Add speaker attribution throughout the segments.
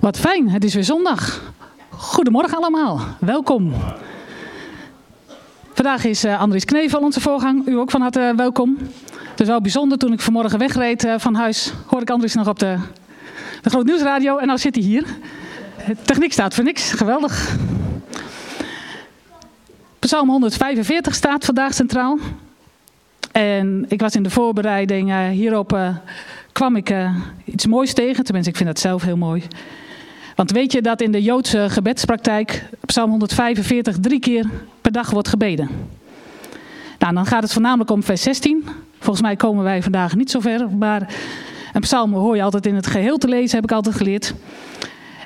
Speaker 1: Wat fijn, het is weer zondag. Goedemorgen allemaal, welkom. Vandaag is uh, Andries Knevel onze voorgang, u ook van harte welkom. Het is wel bijzonder, toen ik vanmorgen wegreed uh, van huis, hoorde ik Andries nog op de, de Groot Nieuwsradio en nou zit hij hier. Techniek staat voor niks, geweldig. Psalm 145 staat vandaag centraal. En ik was in de voorbereiding hierop kwam ik iets moois tegen. Tenminste, ik vind dat zelf heel mooi. Want weet je dat in de Joodse gebedspraktijk Psalm 145 drie keer per dag wordt gebeden? Nou, dan gaat het voornamelijk om vers 16. Volgens mij komen wij vandaag niet zo ver, maar een psalm hoor je altijd in het geheel te lezen, heb ik altijd geleerd.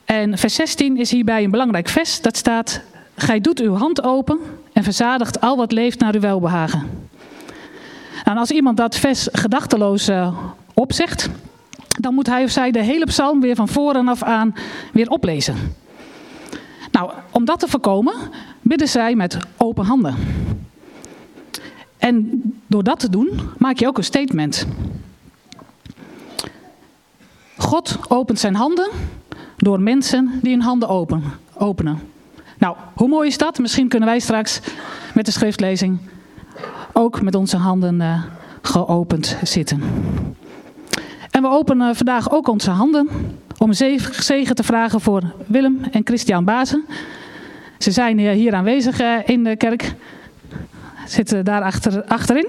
Speaker 1: En vers 16 is hierbij een belangrijk vers. Dat staat, gij doet uw hand open en verzadigt al wat leeft naar uw welbehagen. Nou, als iemand dat vers gedachteloos uh, opzegt, dan moet hij of zij de hele psalm weer van voren af aan weer oplezen. Nou, om dat te voorkomen, bidden zij met open handen. En door dat te doen, maak je ook een statement. God opent zijn handen door mensen die hun handen open, openen. Nou, hoe mooi is dat? Misschien kunnen wij straks met de schriftlezing ook met onze handen uh, geopend zitten. En we openen vandaag ook onze handen om zegen te vragen voor Willem en Christian Bazen. Ze zijn hier aanwezig eh, in de kerk. Zitten daar achter, achterin.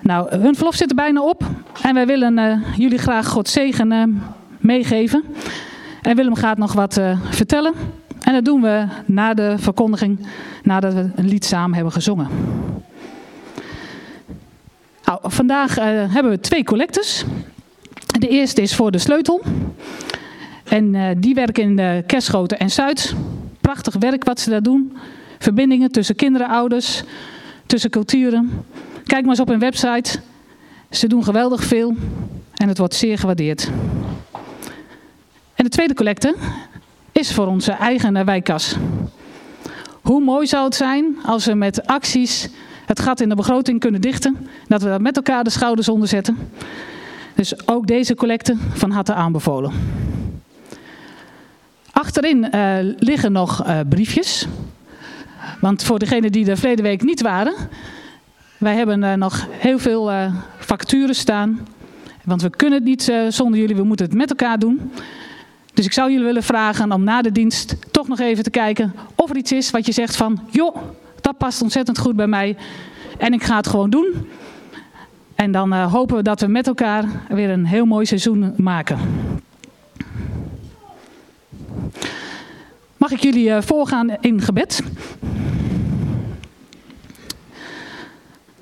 Speaker 1: Nou, hun verlof zit er bijna op. En wij willen uh, jullie graag God zegen uh, meegeven. En Willem gaat nog wat vertellen. En dat doen we na de verkondiging, nadat we een lied samen hebben gezongen. Nou, vandaag uh, hebben we twee collectes. De eerste is voor de sleutel. En uh, die werken in de Kerschoten en Zuid. Prachtig werk wat ze daar doen. Verbindingen tussen kinderen, ouders, tussen culturen. Kijk maar eens op hun website. Ze doen geweldig veel en het wordt zeer gewaardeerd. En de tweede collecte is voor onze eigen wijkkas. Hoe mooi zou het zijn als we met acties het gat in de begroting kunnen dichten. Dat we met elkaar de schouders onder zetten. Dus ook deze collecte van harte aanbevolen. Achterin uh, liggen nog uh, briefjes. Want voor degenen die er verleden week niet waren. Wij hebben uh, nog heel veel facturen staan. Want we kunnen het niet zonder jullie, we moeten het met elkaar doen. Dus ik zou jullie willen vragen om na de dienst toch nog even te kijken of er iets is wat je zegt van, joh, dat past ontzettend goed bij mij en ik ga het gewoon doen. En dan uh, hopen we dat we met elkaar weer een heel mooi seizoen maken. Mag ik jullie uh, voorgaan in gebed?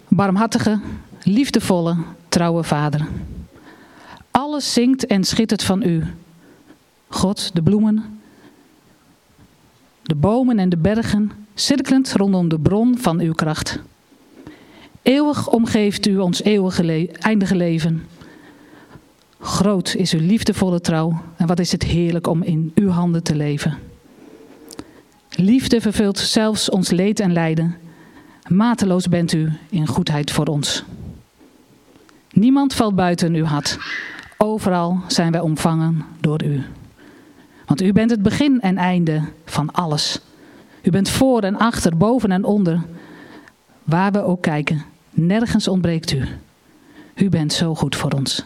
Speaker 1: Barmhartige, liefdevolle, trouwe Vader. Alles zingt en schittert van U. God, de bloemen, de bomen en de bergen, cirkelend rondom de bron van uw kracht. Eeuwig omgeeft u ons eeuwige eindige leven. Groot is uw liefdevolle trouw en wat is het heerlijk om in uw handen te leven. Liefde vervult zelfs ons leed en lijden. Mateloos bent u in goedheid voor ons. Niemand valt buiten uw hart. Overal zijn wij omvangen door u. Want u bent het begin en einde van alles. U bent voor en achter, boven en onder. Waar we ook kijken, nergens ontbreekt u. U bent zo goed voor ons.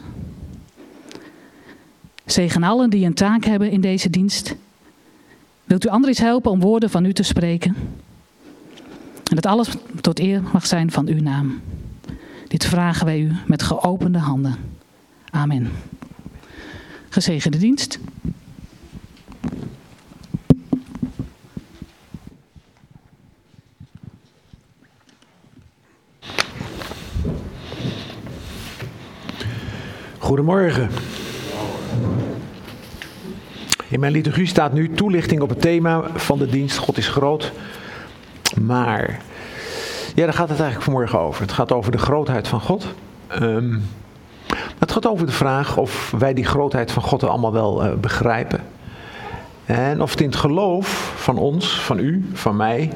Speaker 1: Zegen allen die een taak hebben in deze dienst. Wilt u anderen helpen om woorden van u te spreken? En dat alles tot eer mag zijn van uw naam. Dit vragen wij u met geopende handen. Amen. Gezegende dienst.
Speaker 2: Goedemorgen. In mijn liturgie staat nu toelichting op het thema van de dienst God is groot. Maar, ja, daar gaat het eigenlijk vanmorgen over. Het gaat over de grootheid van God. Um, het gaat over de vraag of wij die grootheid van God allemaal wel uh, begrijpen. En of het in het geloof van ons, van u, van mij,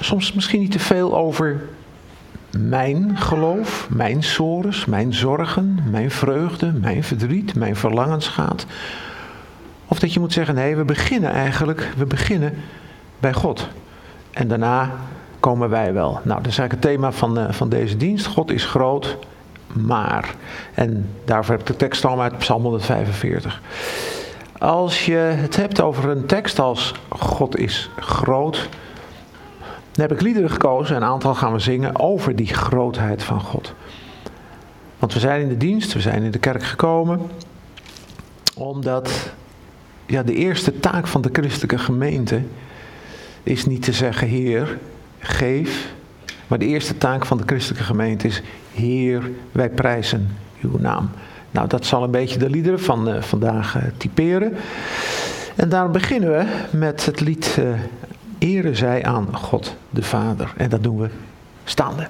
Speaker 2: soms misschien niet te veel over
Speaker 3: mijn geloof, mijn sores, mijn zorgen, mijn vreugde, mijn verdriet, mijn verlangens gaat. Of dat je moet zeggen, nee, we beginnen eigenlijk, we beginnen bij God. En daarna komen wij wel. Nou, dat is eigenlijk het thema van, uh, van deze dienst. God is groot, maar. En daarvoor heb ik de tekst al uit Psalm 145. Als je het hebt over een tekst als God is groot, dan heb ik liederen gekozen, een aantal gaan we zingen over die grootheid van God. Want we zijn in de dienst, we zijn in de kerk gekomen, omdat ja, de eerste taak van de christelijke gemeente is niet te zeggen, Heer, geef. Maar de eerste taak van de christelijke gemeente is, Heer, wij prijzen uw naam. Nou, dat zal een beetje de liederen van uh, vandaag uh, typeren. En daarom beginnen we met het lied uh, Ere zij aan God de Vader. En dat doen we staande.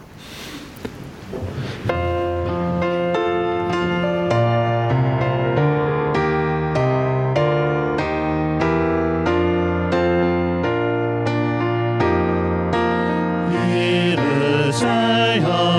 Speaker 3: Blijf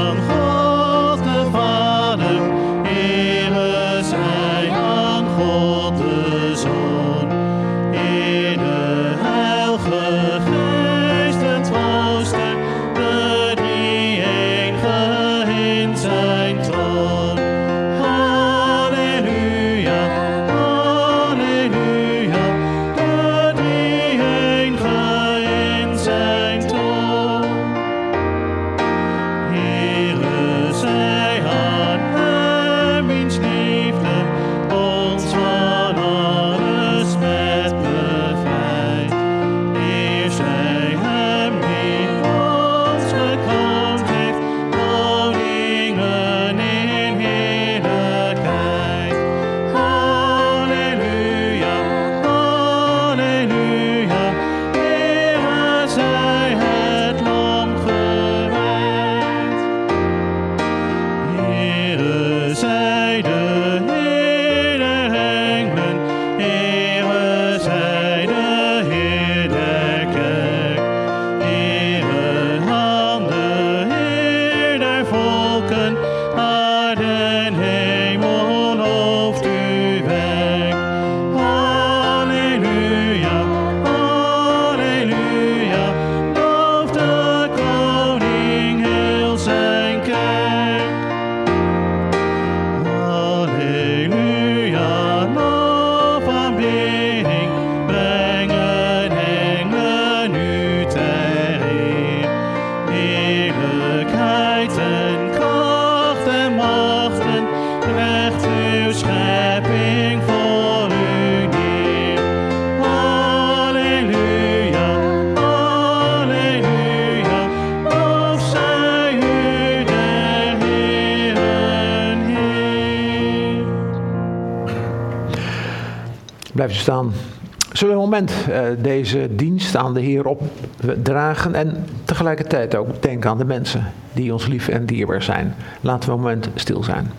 Speaker 3: dienst aan de Heer opdragen en tegelijkertijd ook denken aan de mensen die ons lief en dierbaar zijn. Laten we een moment stil zijn.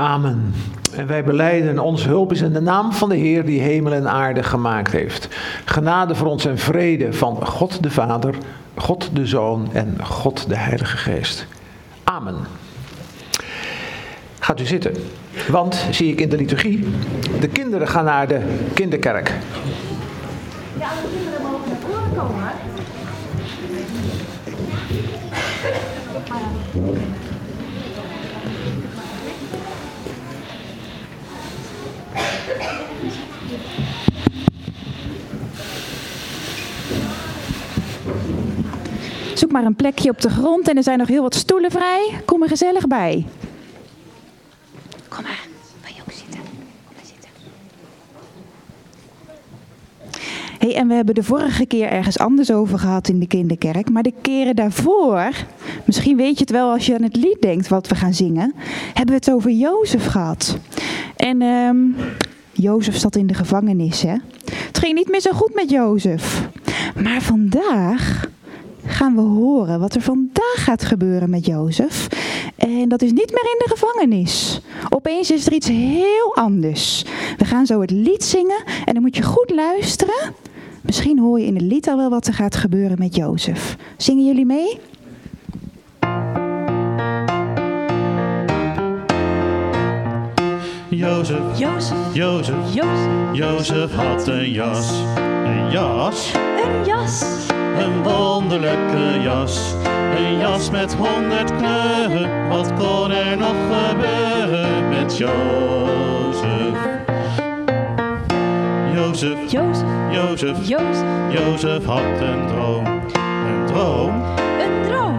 Speaker 3: Amen. En wij beleiden, onze hulp is in de naam van de Heer die hemel en aarde gemaakt heeft. Genade voor ons en vrede van God de Vader, God de Zoon en God de Heilige Geest. Amen. Gaat u zitten. Want, zie ik in de liturgie, de kinderen gaan naar de kinderkerk. Ja, de kinderen mogen naar voren komen.
Speaker 4: Zoek maar een plekje op de grond en er zijn nog heel wat stoelen vrij. Kom er gezellig bij. Kom maar, wil je ook zitten? Kom maar zitten. Hey, en we hebben de vorige keer ergens anders over gehad in de kinderkerk. Maar de keren daarvoor, misschien weet je het wel als je aan het lied denkt wat we gaan zingen, hebben we het over Jozef gehad. En ehm Jozef zat in de gevangenis, hè? Het ging niet meer zo goed met Jozef. Maar vandaag gaan we horen wat er vandaag gaat gebeuren met Jozef. En dat is niet meer in de gevangenis. Opeens is er iets heel anders. We gaan zo het lied zingen en dan moet je goed luisteren. Misschien hoor je in het lied al wel wat er gaat gebeuren met Jozef. Zingen jullie mee?
Speaker 3: Jozef,
Speaker 5: Jozef,
Speaker 3: Jozef,
Speaker 5: Jozef,
Speaker 3: Jozef had een jas. Een jas,
Speaker 5: een jas,
Speaker 3: een wonderlijke jas. Een jas met honderd kleuren. Wat kon er nog gebeuren met Jozef? Jozef,
Speaker 5: Jozef,
Speaker 3: Jozef,
Speaker 5: Jozef,
Speaker 3: Jozef had een droom. Een droom,
Speaker 5: een droom,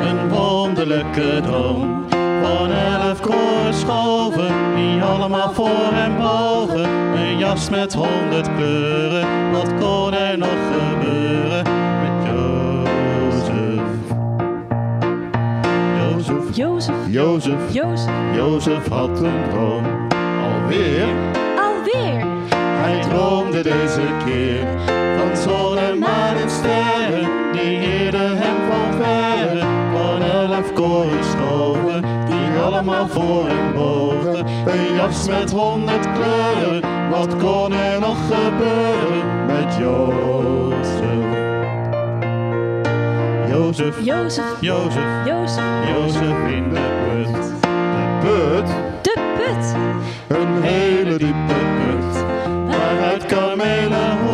Speaker 3: een wonderlijke droom. Van elf koorschoven, die allemaal voor hem bogen. Een jas met honderd kleuren, wat kon er nog gebeuren met Jozef? Jozef,
Speaker 5: Jozef,
Speaker 3: Jozef,
Speaker 5: Jozef,
Speaker 3: Jozef had een droom. Alweer,
Speaker 5: alweer,
Speaker 3: hij droomde deze keer van zon en maan en sterren. Die allemaal voor hem bogen. Een jas met honderd kleuren, wat kon er nog gebeuren met Jozef? Jozef,
Speaker 5: Jozef,
Speaker 3: Jozef,
Speaker 5: Jozef,
Speaker 3: Jozef in de put. De put?
Speaker 5: de put,
Speaker 3: Een hele diepe put, waaruit kamelenhoeders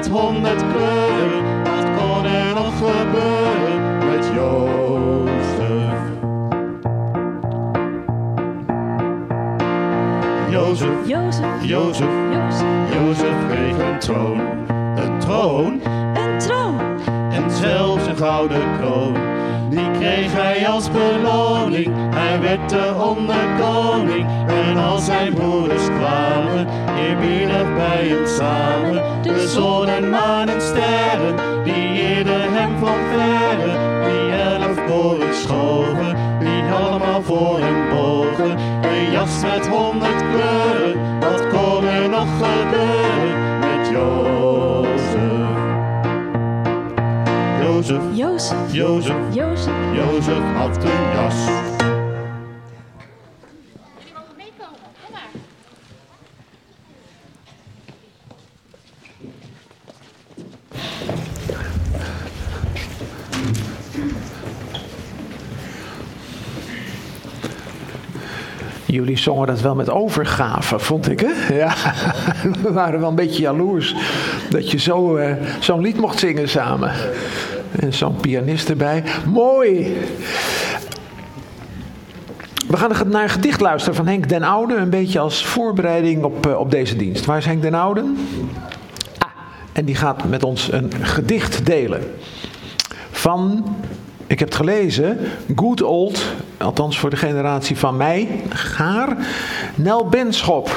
Speaker 3: met honderd kleuren, wat kon er nog gebeuren met Jozef? Jozef,
Speaker 5: Jozef,
Speaker 3: Jozef,
Speaker 5: Jozef,
Speaker 3: kreeg een troon. Een troon?
Speaker 5: Een troon,
Speaker 3: en zelfs een gouden kroon. Die kreeg hij als beloning. Hij werd de onderkoning. En al zijn broeders kwamen eerbiedig bij hem samen. De zon en maan en sterren, die eerder hem van verre. Die elf koren schoven, die allemaal voor hem bogen. Een jas met honderd kleuren, wat kon er nog gebeuren Jozef, Jozef,
Speaker 5: Jozef,
Speaker 3: Jozef,
Speaker 5: Jozef
Speaker 3: had een jas.
Speaker 2: Jullie zongen dat wel met overgave, vond ik, hè? Ja, we waren wel een beetje jaloers dat je zo, eh, zo'n lied mocht zingen samen. En zo'n pianist erbij. Mooi! We gaan naar een gedicht luisteren van Henk den Oude, een beetje als voorbereiding op, eh, op deze dienst. Waar is Henk den Oude? Ah, en die gaat met ons een gedicht delen. Van, ik heb het gelezen, Good Old, althans voor de generatie van mij, Gaar, Nel Benschop.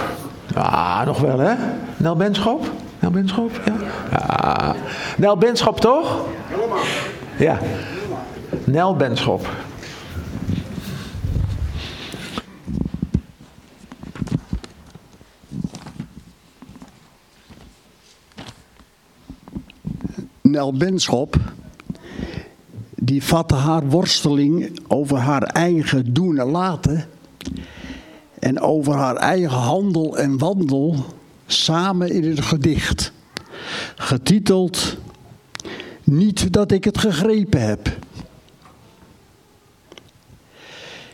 Speaker 2: Ah, nog wel hè? Nel Benschop? Nel Benschop, ja. ja. Nel Benschop toch? Ja. Nel Benschop.
Speaker 6: Nel Benschop, die vatte haar worsteling over haar eigen doen en laten en over haar eigen handel en wandel samen in een gedicht, getiteld Niet dat ik het gegrepen heb.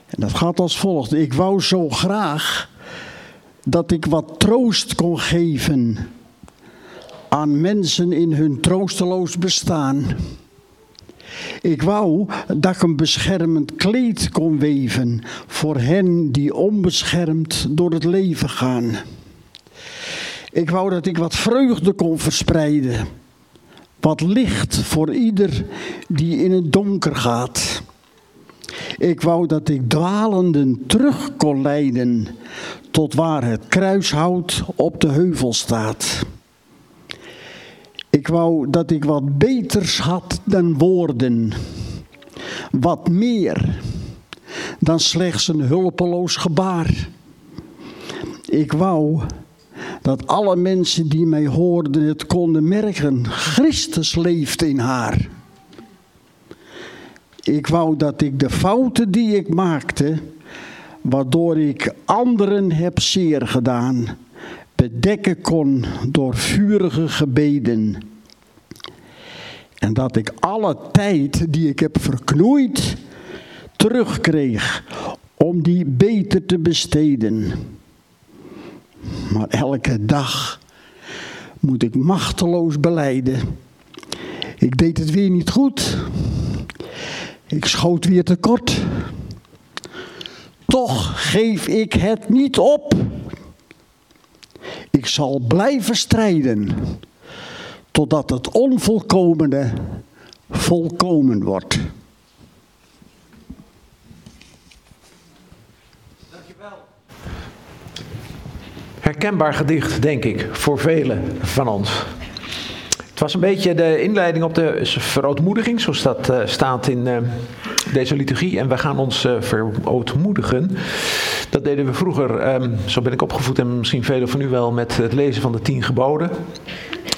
Speaker 6: En dat gaat als volgt. Ik wou zo graag dat ik wat troost kon geven aan mensen in hun troosteloos bestaan. Ik wou dat ik een beschermend kleed kon weven voor hen die onbeschermd door het leven gaan. Ik wou dat ik wat vreugde kon verspreiden. Wat licht voor ieder die in het donker gaat. Ik wou dat ik dwalenden terug kon leiden tot waar het kruishout op de heuvel staat. Ik wou dat ik wat beters had dan woorden. Wat meer dan slechts een hulpeloos gebaar. Ik wou dat alle mensen die mij hoorden het konden merken. Christus leeft in haar. Ik wou dat ik de fouten die ik maakte, waardoor ik anderen heb zeer gedaan, bedekken kon door vurige gebeden. En dat ik alle tijd die ik heb verknoeid, terugkreeg om die beter te besteden. Maar elke dag moet ik machteloos beleiden. Ik deed het weer niet goed. Ik schoot weer tekort. Toch geef ik het niet op. Ik zal blijven strijden totdat het onvolkomene volkomen wordt.
Speaker 2: Herkenbaar gedicht, denk ik, voor velen van ons. Het was een beetje de inleiding op de verootmoediging, zoals dat uh, staat in uh, deze liturgie. En we gaan ons uh, verootmoedigen. Dat deden we vroeger, um, zo ben ik opgevoed en misschien velen van u wel, met het lezen van de tien geboden.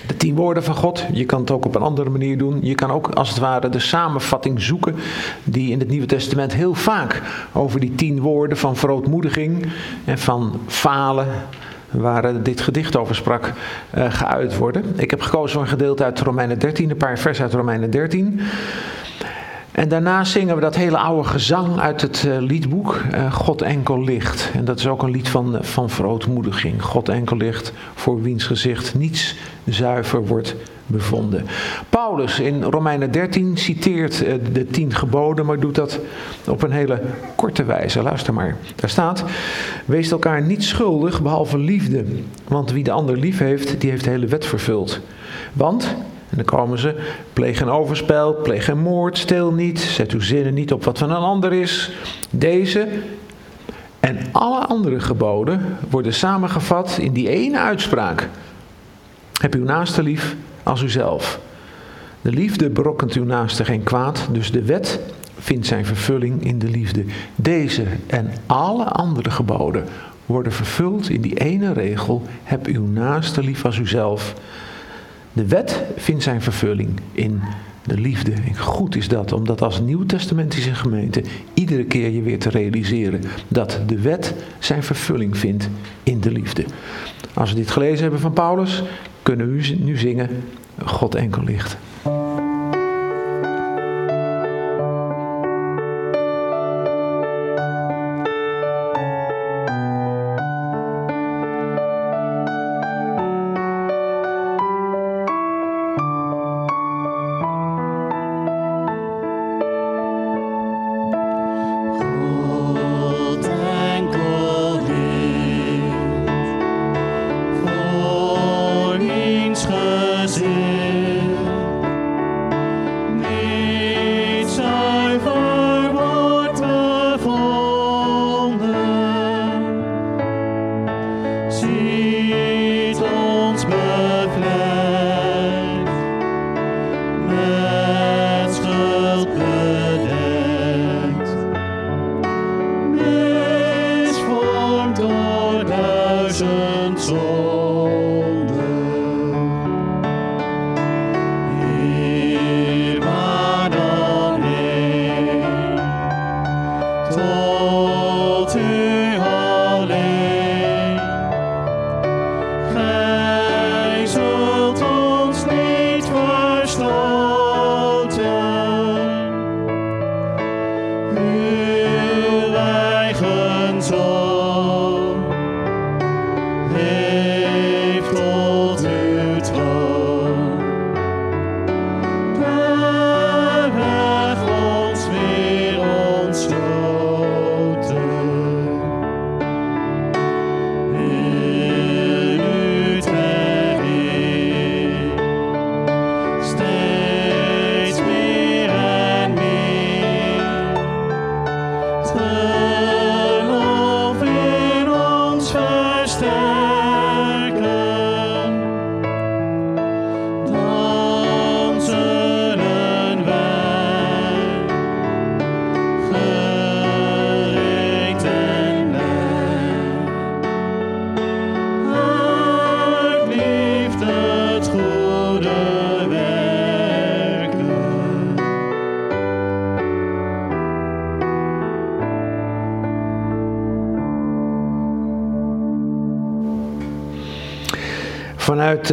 Speaker 2: De tien woorden van God. Je kan het ook op een andere manier doen. Je kan ook als het ware de samenvatting zoeken die in het Nieuwe Testament heel vaak over die tien woorden van verootmoediging en van falen waar dit gedicht over sprak, uh, geuit worden. Ik heb gekozen voor een gedeelte uit Romeinen 13, een paar vers uit Romeinen 13. En daarna zingen we dat hele oude gezang uit het uh, liedboek, God enkel licht. En dat is ook een lied van, van verootmoediging. God enkel licht, voor wiens gezicht niets zuiver wordt bevonden. Paulus in Romeinen 13 citeert uh, de tien geboden, maar doet dat op een hele korte wijze. Luister maar. Daar staat: Wees elkaar niet schuldig behalve liefde. Want wie de ander lief heeft, die heeft de hele wet vervuld. Want en dan komen ze, pleeg geen overspel, pleeg geen moord, steel niet, zet uw zinnen niet op wat van een ander is. Deze en alle andere geboden worden samengevat in die ene uitspraak. Heb uw naaste lief als uzelf. De liefde berokkent uw naaste geen kwaad, dus de wet vindt zijn vervulling in de liefde. Deze en alle andere geboden worden vervuld in die ene regel: heb uw naaste lief als uzelf. De wet vindt zijn vervulling in de liefde. En goed is dat, omdat als nieuwtestamentische gemeente iedere keer je weer te realiseren dat de wet zijn vervulling vindt in de liefde. Als we dit gelezen hebben van Paulus, kunnen we nu zingen God enkel licht.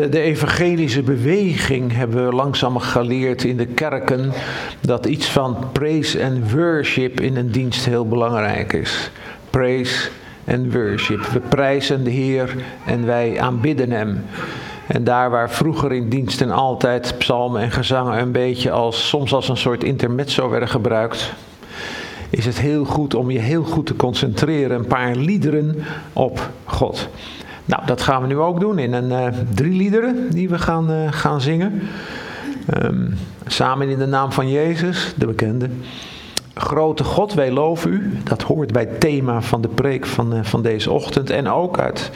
Speaker 2: De evangelische beweging hebben we langzaam geleerd in de kerken dat iets van praise en worship in een dienst heel belangrijk is. Praise en worship. We prijzen de Heer en wij aanbidden Hem. En daar waar vroeger in diensten altijd psalmen en gezangen een beetje als, soms als een soort intermezzo werden gebruikt, is het heel goed om je heel goed te concentreren, een paar liederen op God. Nou, dat gaan we nu ook doen in een uh, drie liederen die we gaan, uh, gaan zingen. Um, samen in de naam van Jezus, de bekende. Grote God, wij loven u. Dat hoort bij het thema van de preek van, uh, van deze ochtend. En ook uit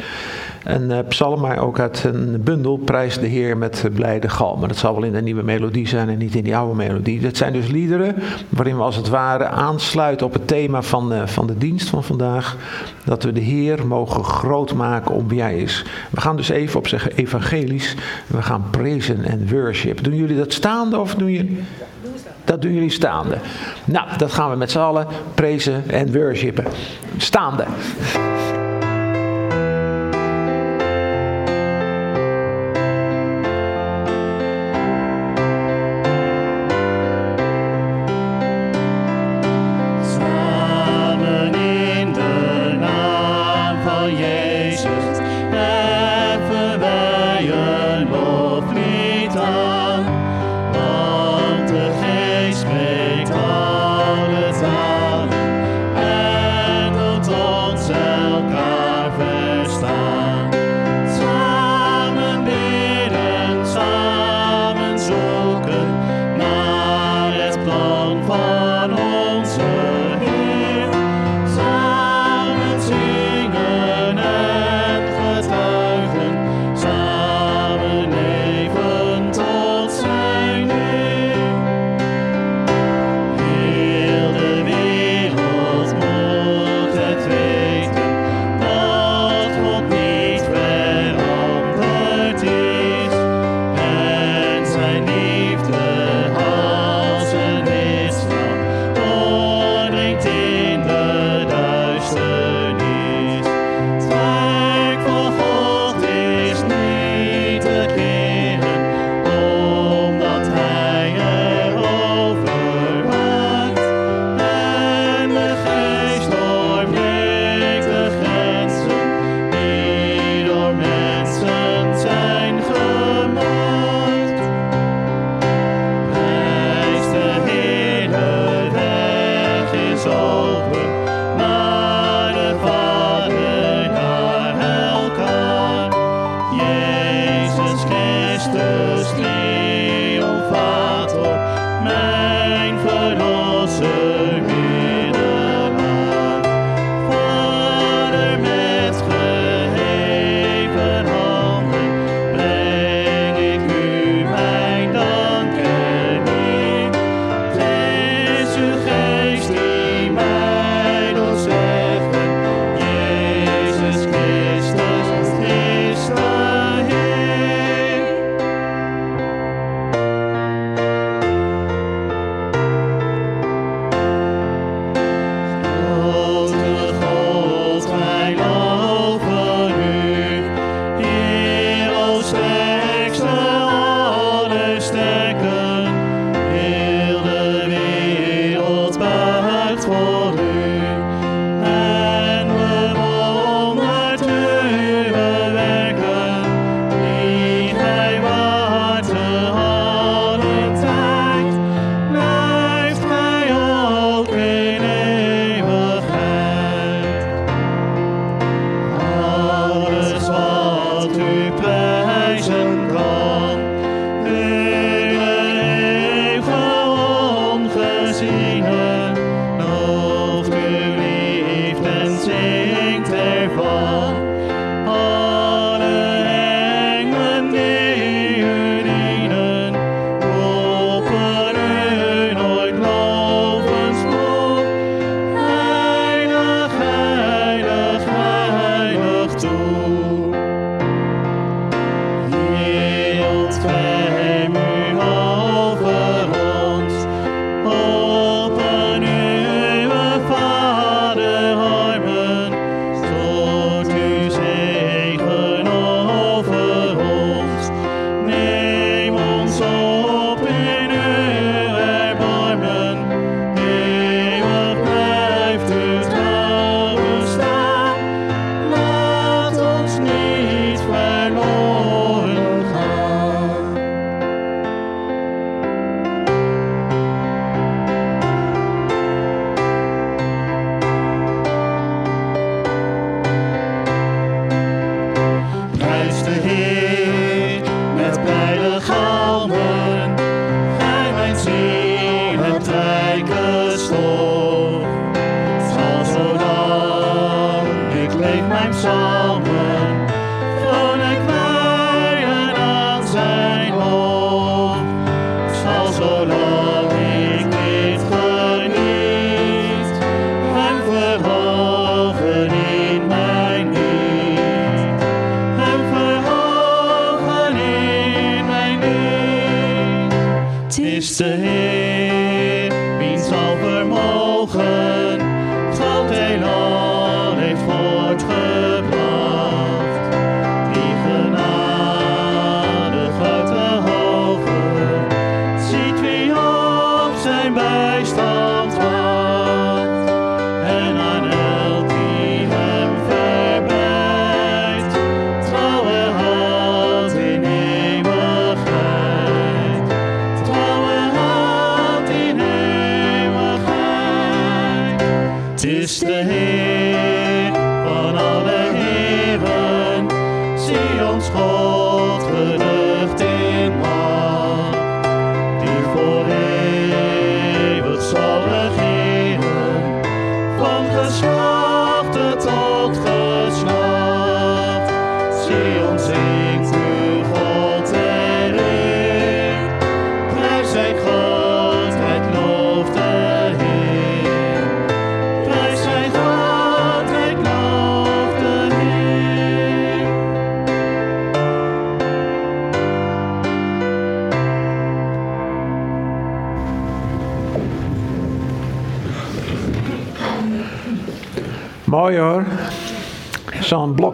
Speaker 2: een uh, psalm, maar ook uit een bundel, Prijs de Heer met blijde galmen. Dat zal wel in de nieuwe melodie zijn en niet in die oude melodie. Dat zijn dus liederen waarin we als het ware aansluiten op het thema van, uh, van de dienst van vandaag. Dat we de Heer mogen groot maken om wie Hij is. We gaan dus even op zeggen evangelisch. We gaan prezen en worship. Doen jullie dat staande of doen jullie... Dat doen jullie staande. Nou, dat gaan we met z'n allen prezen en worshipen. Staande.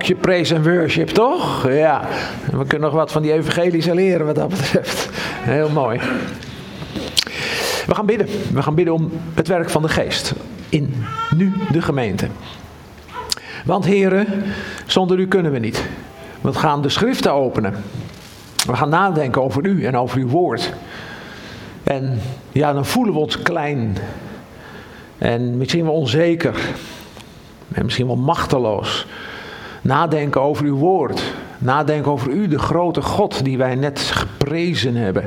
Speaker 2: Blokje praise en worship, toch? Ja. We kunnen nog wat van die evangelische leren wat dat betreft. Heel mooi. We gaan bidden. We gaan bidden om het werk van de geest. In nu de gemeente. Want heren, zonder u kunnen we niet. We gaan de schriften openen. We gaan nadenken over u en over uw woord. En ja, dan voelen we ons klein. En misschien wel onzeker. En misschien wel machteloos. Nadenken over uw woord. Nadenken over u, de grote God die wij net geprezen hebben.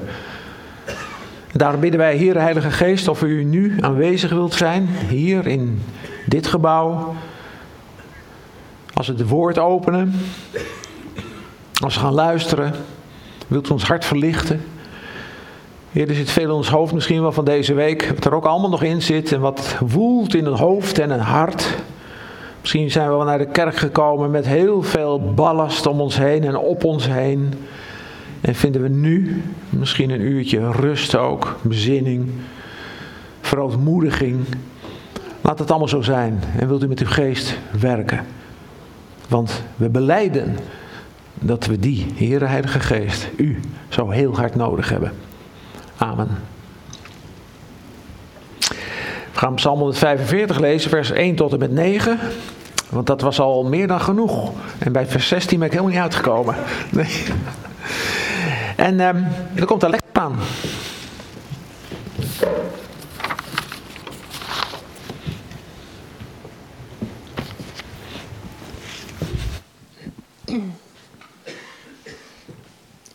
Speaker 2: En daarom bidden wij, Heer Heilige Geest, of u nu aanwezig wilt zijn, hier in dit gebouw. Als we het woord openen, als we gaan luisteren, wilt u ons hart verlichten. Heer, er zit veel in ons hoofd misschien wel van deze week, wat er ook allemaal nog in zit en wat woelt in het hoofd en het hart. Misschien zijn we wel naar de kerk gekomen met heel veel ballast om ons heen en op ons heen. En vinden we nu misschien een uurtje rust ook, bezinning, verootmoediging. Laat het allemaal zo zijn en wilt u met uw geest werken. Want we beleiden dat we die, Heere Heilige Geest, u zo heel hard nodig hebben. Amen. We gaan Psalm 145 lezen, vers 1 tot en met 9. Want dat was al meer dan genoeg. En bij vers 16 ben ik helemaal niet uitgekomen. Nee. En ehm er komt er lekker aan.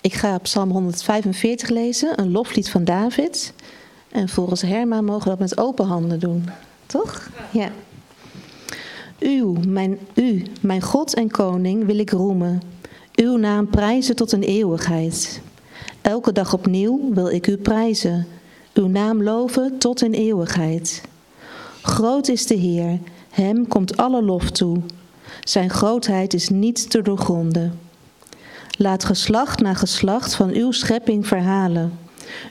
Speaker 7: Ik ga Psalm 145 lezen, een loflied van David. En volgens Herma mogen we dat met open handen doen. Toch? Ja. U, mijn, u, mijn God en koning, wil ik roemen. Uw naam prijzen tot een eeuwigheid. Elke dag opnieuw wil ik u prijzen. Uw naam loven tot een eeuwigheid. Groot is de Heer, hem komt alle lof toe. Zijn grootheid is niet te doorgronden. Laat geslacht na geslacht van uw schepping verhalen,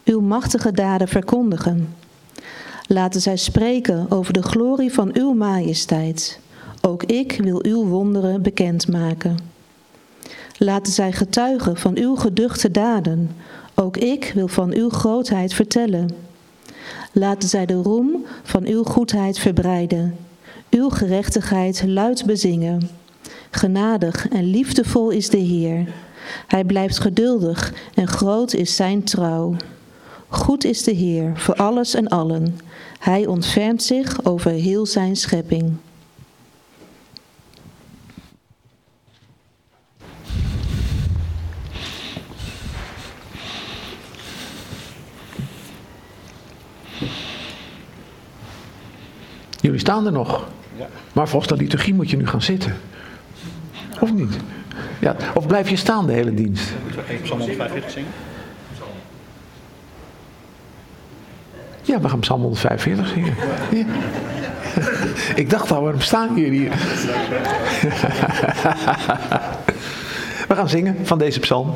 Speaker 7: uw machtige daden verkondigen. Laten zij spreken over de glorie van uw majesteit. Ook ik wil uw wonderen bekendmaken. Laten zij getuigen van uw geduchte daden. Ook ik wil van uw grootheid vertellen. Laten zij de roem van uw goedheid verbreiden. Uw gerechtigheid luid bezingen. Genadig en liefdevol is de Heer. Hij blijft geduldig en groot is zijn trouw. Goed is de Heer voor alles en allen. Hij ontfermt zich over heel zijn schepping.
Speaker 2: Jullie staan er nog. Maar volgens de liturgie moet je nu gaan zitten. Of niet? Ja, of blijf je staan de hele dienst?
Speaker 8: Psalm 145 zingen?
Speaker 2: Ja, we gaan Psalm 145 zingen. Ja. Ik dacht al, waarom staan jullie hier? We gaan zingen van deze psalm.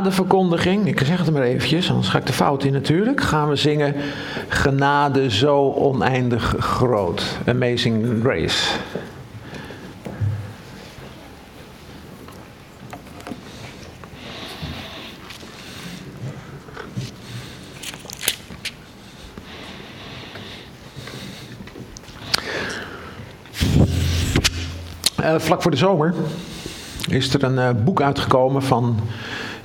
Speaker 2: De verkondiging, ik zeg het maar eventjes, anders ga ik de fout in natuurlijk, gaan we zingen Genade zo oneindig groot. Amazing Grace. Uh, vlak voor de zomer is er een uh, boek uitgekomen van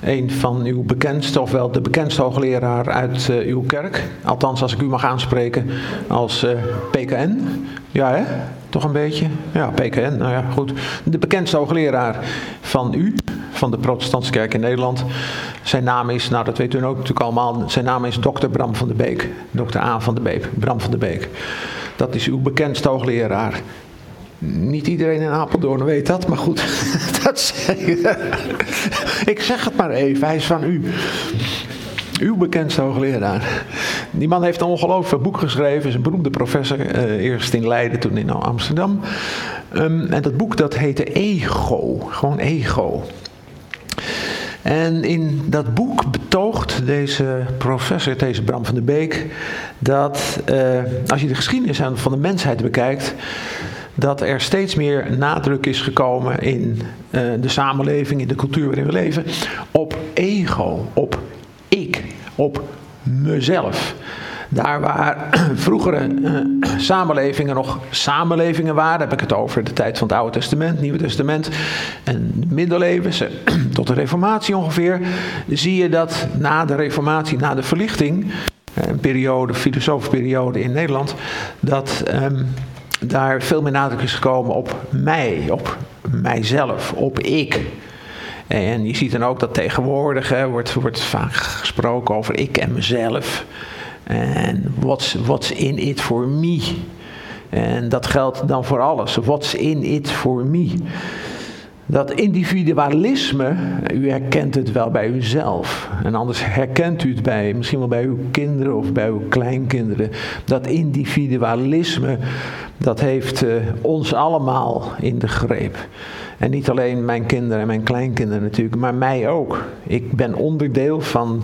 Speaker 2: een van uw bekendste, ofwel de bekendste hoogleraar uit uh, uw kerk. Althans, als ik u mag aanspreken als PKN. Ja, hè? Toch een beetje? Ja, PKN. Nou ja, goed. De bekendste hoogleraar van u, van de Protestantse Kerk in Nederland. Zijn naam is, nou dat weet u ook natuurlijk allemaal, zijn naam is dokter Bram van de Beek. Dokter A van de Beek, Bram van de Beek. Dat is uw bekendste hoogleraar. Niet iedereen in Apeldoorn weet dat, maar goed, dat zeg ik zeg het maar even, hij is van u. Uw bekendste hoogleraar. Die man heeft een ongelooflijk boek geschreven, is een beroemde professor, uh, eerst in Leiden, toen in Amsterdam. Um, en dat boek dat heette Ego, gewoon Ego. En in dat boek betoogt deze professor, deze Bram van der Beek, dat uh, als je de geschiedenis van de mensheid bekijkt, dat er steeds meer nadruk is gekomen in uh, de samenleving, in de cultuur waarin we leven, op ego, op ik, op mezelf. Daar waar vroegere uh, samenlevingen nog samenlevingen waren, heb ik het over de tijd van het Oude Testament, Nieuwe Testament en de middeleeuwen, tot de Reformatie ongeveer, zie je dat na de Reformatie, na de verlichting, een periode, filosofische periode in Nederland, dat um, daar veel meer nadruk is gekomen op mij, op mijzelf, op ik. En je ziet dan ook dat tegenwoordig hè, wordt, wordt vaak gesproken over ik en mezelf. En what's, what's in it for me? En dat geldt dan voor alles. What's in it for me? Dat individualisme, u herkent het wel bij uzelf. En anders herkent u het bij, misschien wel bij uw kinderen of bij uw kleinkinderen. Dat individualisme, dat heeft uh, ons allemaal in de greep. En niet alleen mijn kinderen en mijn kleinkinderen natuurlijk, maar mij ook. Ik ben onderdeel van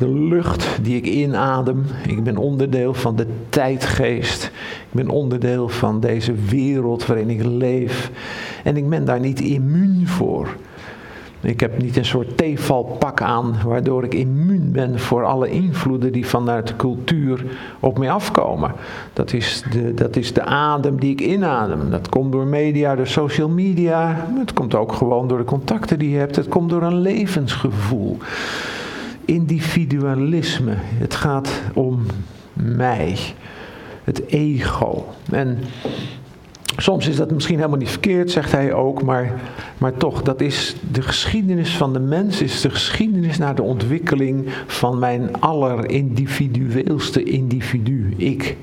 Speaker 2: de lucht die ik inadem. Ik ben onderdeel van de tijdgeest. Ik ben onderdeel van deze wereld waarin ik leef. En ik ben daar niet immuun voor. Ik heb niet een soort tevalpak aan, waardoor ik immuun ben voor alle invloeden die vanuit de cultuur op mij afkomen. Dat is, de, dat is de adem die ik inadem. Dat komt door media, door social media. Het komt ook gewoon door de contacten die je hebt. Het komt door een levensgevoel individualisme. Het gaat om mij. Het ego. En soms is dat misschien helemaal niet verkeerd, zegt hij ook, maar, maar toch, dat is de geschiedenis van de mens, is de geschiedenis naar de ontwikkeling van mijn allerindividueelste individu, ik.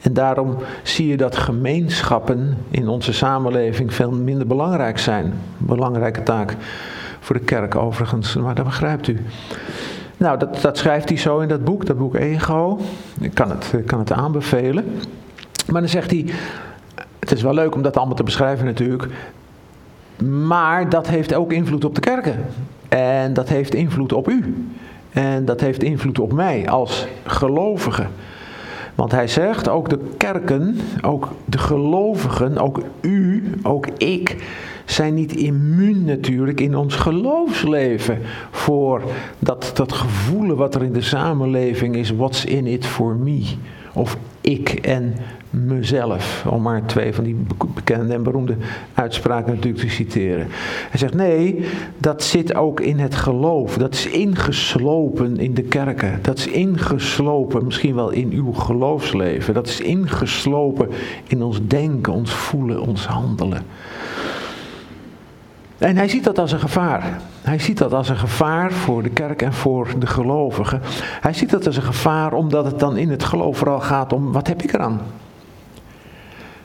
Speaker 2: En daarom zie je dat gemeenschappen in onze samenleving veel minder belangrijk zijn. Belangrijke taak voor de kerk overigens, maar dat begrijpt u. Nou, dat, dat schrijft hij zo in dat boek, dat boek Ego. Ik kan het, ik kan het aanbevelen. Maar dan zegt hij, het is wel leuk om dat allemaal te beschrijven natuurlijk. Maar dat heeft ook invloed op de kerken. En dat heeft invloed op u. En dat heeft invloed op mij als gelovige. Want hij zegt, ook de kerken, ook de gelovigen, ook u, ook ik, zijn niet immuun natuurlijk in ons geloofsleven voor dat, dat gevoelen wat er in de samenleving is, what's in it for me? Of ik en mezelf, om maar twee van die bekende en beroemde uitspraken natuurlijk te citeren. Hij zegt nee, dat zit ook in het geloof. Dat is ingeslopen in de kerken. Dat is ingeslopen misschien wel in uw geloofsleven. Dat is ingeslopen in ons denken, ons voelen, ons handelen. En hij ziet dat als een gevaar. Hij ziet dat als een gevaar voor de kerk en voor de gelovigen. Hij ziet dat als een gevaar omdat het dan in het geloof vooral gaat om wat heb ik eraan?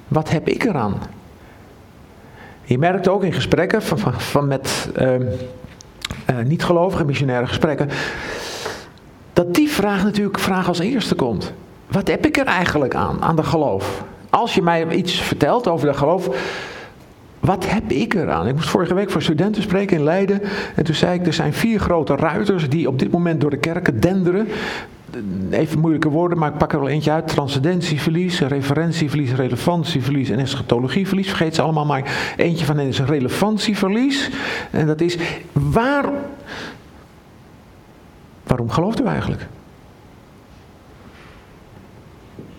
Speaker 2: Wat heb ik eraan? Je merkt ook in gesprekken van, met uh, uh, niet-gelovige missionaire gesprekken, dat die vraag natuurlijk vraag als eerste komt. Wat heb ik er eigenlijk aan, aan de geloof? Als je mij iets vertelt over de geloof, Wat heb ik eraan? Ik moest vorige week voor studenten spreken in Leiden. En toen zei ik, er zijn vier grote ruiters die op dit moment door de kerken denderen. Even moeilijke woorden, maar ik pak er wel eentje uit. Transcendentieverlies, referentieverlies, relevantieverlies en eschatologieverlies. Vergeet ze allemaal, maar eentje van hen is relevantieverlies. En dat is, waar, waarom gelooft u eigenlijk?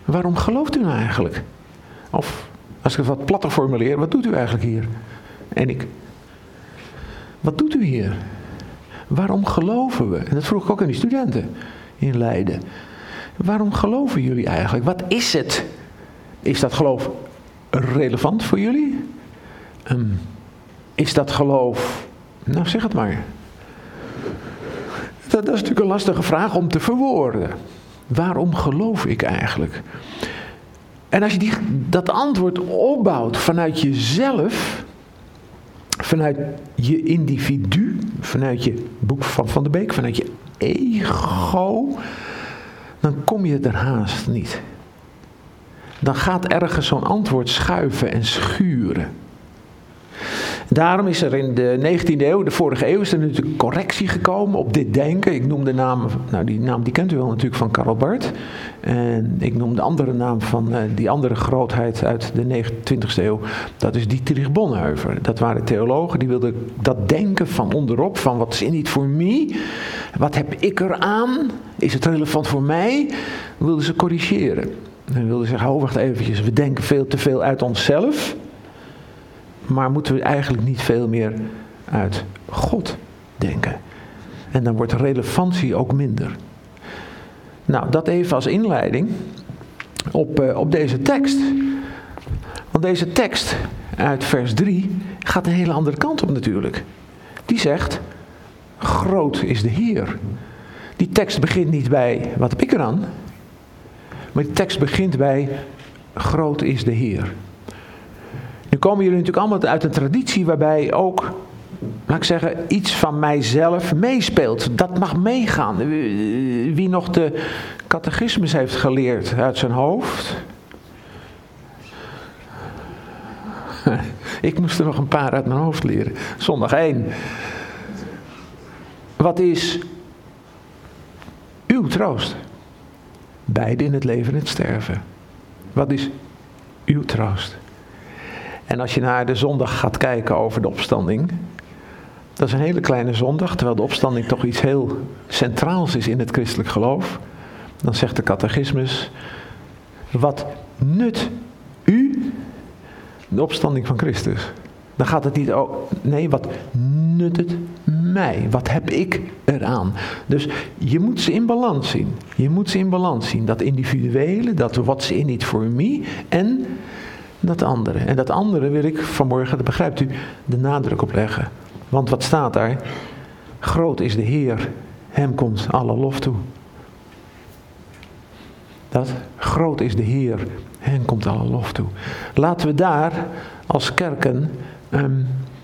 Speaker 2: Waarom gelooft u nou eigenlijk? Of als ik het wat platter formuleer, wat doet u eigenlijk hier? En ik. Wat doet u hier? Waarom geloven we? En dat vroeg ik ook aan die studenten in Leiden. Waarom geloven jullie eigenlijk? Wat is het? Is dat geloof relevant voor jullie? Ehm, is dat geloof. Nou, zeg het maar. Dat, dat is natuurlijk een lastige vraag om te verwoorden. Waarom geloof ik eigenlijk? En als je die, dat antwoord opbouwt vanuit jezelf, vanuit je individu, vanuit je boek van Van de Beek, vanuit je ego, dan kom je er haast niet. Dan gaat ergens zo'n antwoord schuiven en schuren. Daarom is er in de 19e eeuw, de vorige eeuw, is er natuurlijk correctie gekomen op dit denken. Ik noem de naam, nou die naam die kent u wel natuurlijk van Karl Barth. En ik noem de andere naam van uh, die andere grootheid uit de 20e eeuw. Dat is Dietrich Bonhoeffer. Dat waren theologen die wilden dat denken van onderop, van wat is in niet voor mij? Wat heb ik eraan? Is het relevant voor mij? Wilden ze corrigeren. En wilden zeggen, oh wacht eventjes, we denken veel te veel uit onszelf maar moeten we eigenlijk niet veel meer uit God denken? En dan wordt relevantie ook minder. Nou, dat even als inleiding op, uh, op deze tekst. Want deze tekst uit vers 3 gaat een hele andere kant op natuurlijk. Die zegt, groot is de Heer. Die tekst begint niet bij, wat heb ik eraan? Maar die tekst begint bij, groot is de Heer. Nu komen jullie natuurlijk allemaal uit een traditie waarbij ook, laat ik zeggen, iets van mijzelf meespeelt. Dat mag meegaan. Wie nog de catechismus heeft geleerd uit zijn hoofd. Ik moest er nog een paar uit mijn hoofd leren. Zondag 1. Wat is uw troost? Beide in het leven en het sterven. Wat is uw troost? En als je naar de zondag gaat kijken over de opstanding, dat is een hele kleine zondag, terwijl de opstanding toch iets heel centraals is in het christelijk geloof. Dan zegt de catechismus, wat nut u de opstanding van Christus? Dan gaat het niet over, nee, wat nut het mij? Wat heb ik eraan? Dus je moet ze in balans zien. Je moet ze in balans zien. Dat individuele, dat ze in niet voor mij en dat andere. En dat andere wil ik vanmorgen, dat begrijpt u, de nadruk op leggen. Want wat staat daar? Groot is de Heer, hem komt alle lof toe. Dat, groot is de Heer, hem komt alle lof toe. Laten we daar als kerken, ehm,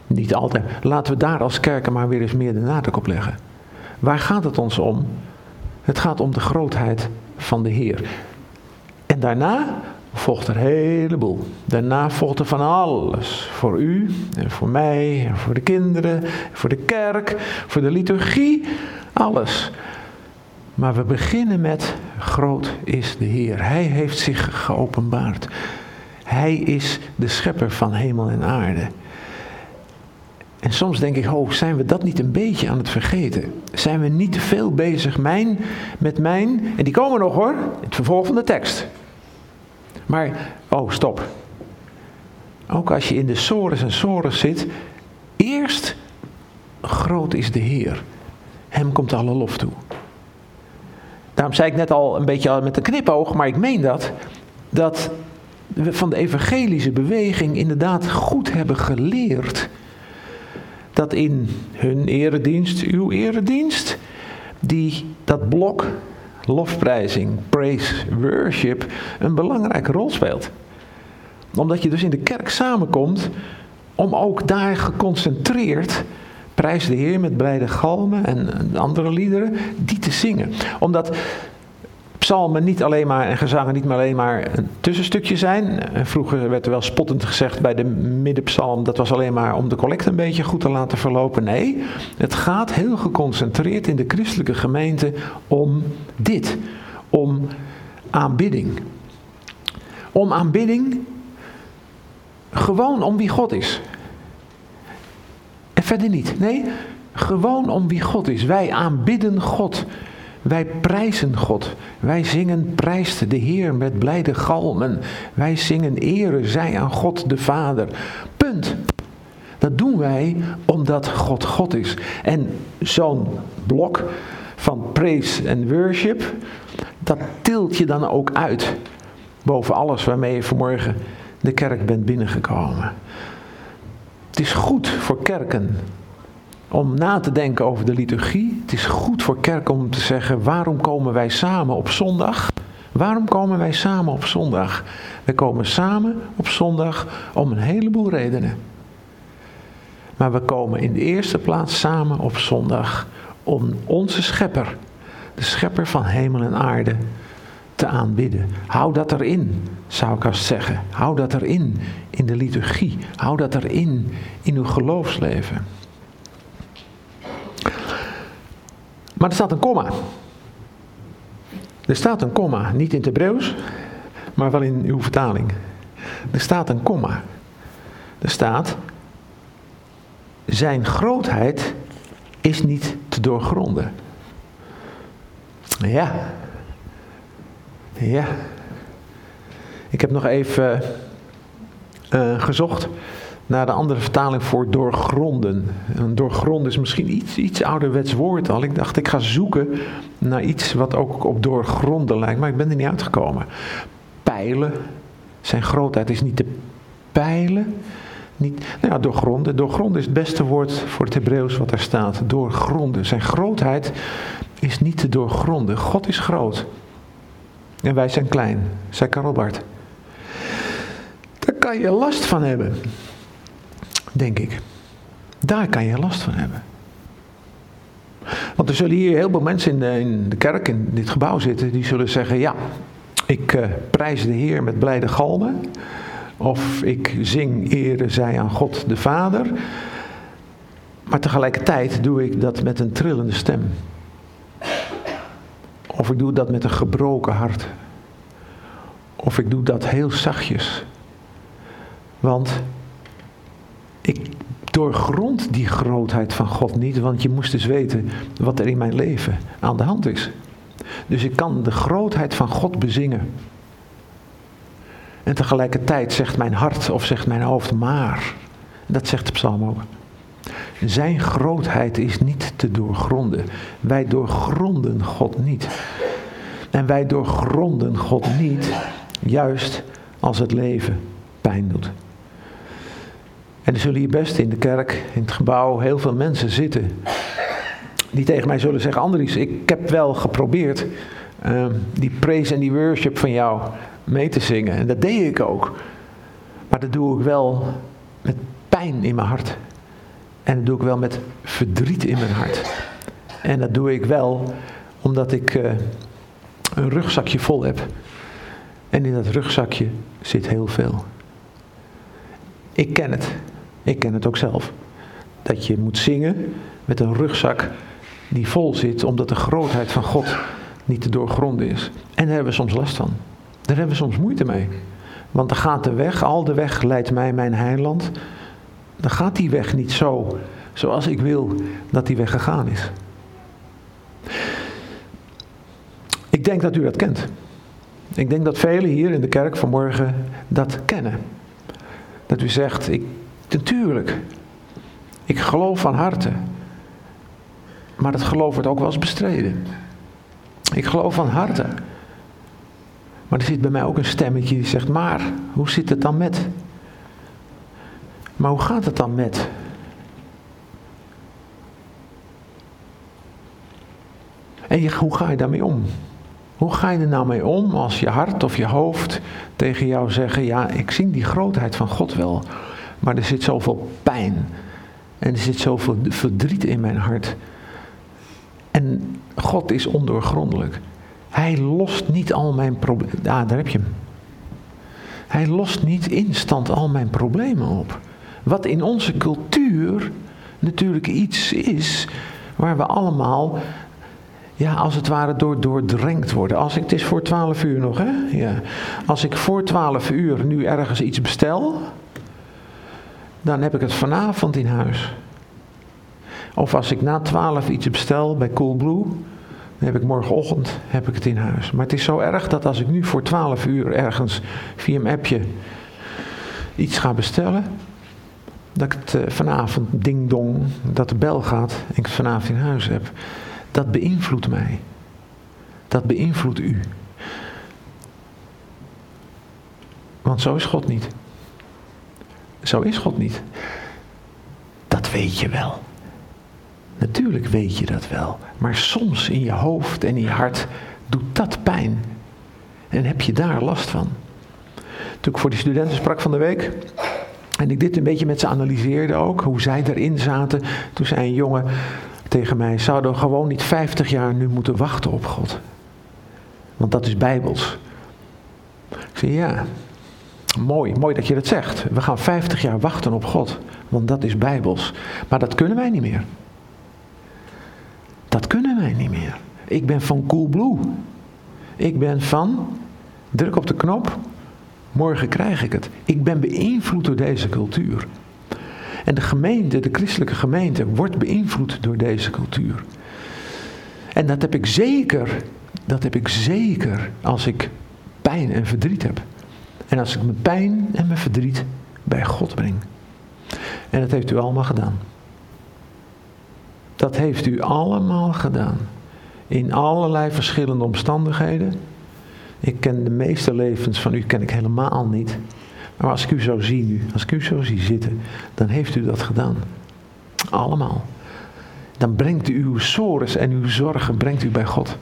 Speaker 2: niet altijd, laten we daar als kerken maar weer eens meer de nadruk op leggen. Waar gaat het ons om? Het gaat om de grootheid van de Heer. En daarna volgt er een heleboel. Daarna volgt er van alles. Voor u en voor mij en voor de kinderen, voor de kerk, voor de liturgie, alles. Maar we beginnen met groot is de Heer. Hij heeft zich geopenbaard. Hij is de schepper van hemel en aarde. En soms denk ik, oh, zijn we dat niet een beetje aan het vergeten? Zijn we niet te veel bezig mijn, met mijn, en die komen nog hoor, het vervolg van de tekst. Maar, oh stop. Ook als je in de sores en sores zit, eerst groot is de Heer. Hem komt alle lof toe. Daarom zei ik net al een beetje met een knipoog, maar ik meen dat, dat we van de evangelische beweging inderdaad goed hebben geleerd dat in hun eredienst, uw eredienst, die, dat blok lofprijzing, praise, worship een belangrijke rol speelt. Omdat je dus in de kerk samenkomt om ook daar geconcentreerd prijs de Heer met blijde galmen en andere liederen, die te zingen. Omdat psalmen niet alleen maar en gezangen niet maar alleen maar een tussenstukje zijn. Eh, Vroeger werd er wel spottend gezegd bij de middenpsalm dat was alleen maar om de collecte een beetje goed te laten verlopen. Nee, het gaat heel geconcentreerd in de christelijke gemeente om dit, om aanbidding. Om aanbidding gewoon om wie God is. En verder niet. Nee, gewoon om wie God is. Wij aanbidden God. Wij prijzen God. Wij zingen prijst de Heer met blijde galmen. Wij zingen ere zij aan God de Vader. Punt. Dat doen wij omdat God God is. En zo'n blok van praise en worship, dat tilt je dan ook uit. Boven alles waarmee je vanmorgen de kerk bent binnengekomen. Het is goed voor kerken om na te denken over de liturgie. Het is goed voor kerken om te zeggen: waarom komen wij samen op zondag? Waarom komen wij samen op zondag? We komen samen op zondag om een heleboel redenen. Maar we komen in de eerste plaats samen op zondag om onze schepper, de schepper van hemel en aarde, te aanbidden. Hou dat erin, zou ik als zeggen. Hou dat erin in de liturgie. Hou dat erin in uw geloofsleven. Maar er staat een komma. Er staat een komma, niet in het Hebreeuws, maar wel in uw vertaling. Er staat een komma. Er staat, zijn grootheid is niet te doorgronden. Ja. Ja. Ik heb nog even uh, gezocht naar de andere vertaling voor doorgronden. En doorgronden is misschien iets, iets ouderwets woord al. Ik dacht, ik ga zoeken naar iets wat ook op doorgronden lijkt, maar ik ben er niet uitgekomen. Pijlen, zijn grootheid is niet te pijlen. Niet, nou ja, doorgronden. Doorgronden is het beste woord voor het Hebreeuws wat er staat. Doorgronden. Zijn grootheid is niet te doorgronden. God is groot. En wij zijn klein, zei Karel Bart. Daar kan je last van hebben denk ik. Daar kan je last van hebben. Want er zullen hier heel veel mensen in de, in de kerk, in dit gebouw zitten, die zullen zeggen: Ja, ik uh, prijs de Heer met blijde galmen. Of ik zing ere zij aan God de Vader. Maar tegelijkertijd doe ik dat met een trillende stem. Of ik doe dat met een gebroken hart. Of ik doe dat heel zachtjes. Want ik doorgrond die grootheid van God niet, want je moest dus weten wat er in mijn leven aan de hand is. Dus ik kan de grootheid van God bezingen. En tegelijkertijd zegt mijn hart of zegt mijn hoofd maar. Dat zegt de psalm ook. Zijn grootheid is niet te doorgronden. Wij doorgronden God niet. En wij doorgronden God niet, juist als het leven pijn doet. En er zullen hier best in de kerk, in het gebouw, heel veel mensen zitten. Die tegen mij zullen zeggen: Andries, ik heb wel geprobeerd uh, die praise en die worship van jou mee te zingen. En dat deed ik ook. Maar dat doe ik wel met pijn in mijn hart. En dat doe ik wel met verdriet in mijn hart. En dat doe ik wel omdat ik uh, een rugzakje vol heb. En in dat rugzakje zit heel veel. Ik ken het. Ik ken het ook zelf. Dat je moet zingen met een rugzak die vol zit, omdat de grootheid van God niet te doorgronden is. En daar hebben we soms last van. Daar hebben we soms moeite mee. Want dan gaat de weg, al de weg leidt mij mijn heiland. Dan gaat die weg niet zo zoals ik wil dat die weg gegaan is. Ik denk dat u dat kent. Ik denk dat velen hier in de kerk vanmorgen dat kennen. Dat u zegt, ik Natuurlijk. Ik geloof van harte. Maar dat geloof wordt ook wel eens bestreden. Ik geloof van harte. Maar er zit bij mij ook een stemmetje die zegt: Maar hoe zit het dan met? Maar hoe gaat het dan met? En je, hoe ga je daarmee om? Hoe ga je er nou mee om als je hart of je hoofd tegen jou zeggen: Ja, ik zie die grootheid van God wel. Maar er zit zoveel pijn. En er zit zoveel verdriet in mijn hart. En God is ondoorgrondelijk. Hij lost niet al mijn problemen. Ah, daar heb je hem. Hij lost niet instant al mijn problemen op. Wat in onze cultuur natuurlijk iets is waar we allemaal, ja, als het ware door doordrenkt worden. Als ik, het is voor 12 uur nog, hè? Ja. Als ik voor 12 uur nu ergens iets bestel, dan heb ik het vanavond in huis. Of als ik na 12 iets bestel bij Coolblue, dan heb ik morgenochtend heb ik het in huis. Maar het is zo erg dat als ik nu voor 12 uur ergens via een appje iets ga bestellen, dat ik het eh, vanavond ding dong, dat de bel gaat en ik het vanavond in huis heb. Dat beïnvloedt mij. Dat beïnvloedt u. Want zo is God niet. Zo is God niet. Dat weet je wel. Natuurlijk weet je dat wel. Maar soms in je hoofd en in je hart doet dat pijn. En heb je daar last van. Toen ik voor die studenten sprak van de week. En ik dit een beetje met ze analyseerde ook. Hoe zij erin zaten. Toen zei een jongen tegen mij. Zouden we gewoon niet 50 jaar nu moeten wachten op God? Want dat is bijbels. Ik zei ja. Mooi, mooi dat je dat zegt. We gaan 50 jaar wachten op God. Want dat is bijbels. Maar dat kunnen wij niet meer. Dat kunnen wij niet meer. Ik ben van Coolblue. Ik ben van, druk op de knop, morgen krijg ik het. Ik ben beïnvloed door deze cultuur. En de gemeente, de christelijke gemeente, wordt beïnvloed door deze cultuur. En dat heb ik zeker, dat heb ik zeker als ik pijn en verdriet heb. En als ik mijn pijn en mijn verdriet bij God breng. En dat heeft u allemaal gedaan. Dat heeft u allemaal gedaan. In allerlei verschillende omstandigheden. Ik ken de meeste levens van u ken ik helemaal niet. Maar als ik u zo zie nu, als ik u zo zie zitten, dan heeft u dat gedaan. Allemaal. Dan brengt u uw sores en uw zorgen brengt u bij God.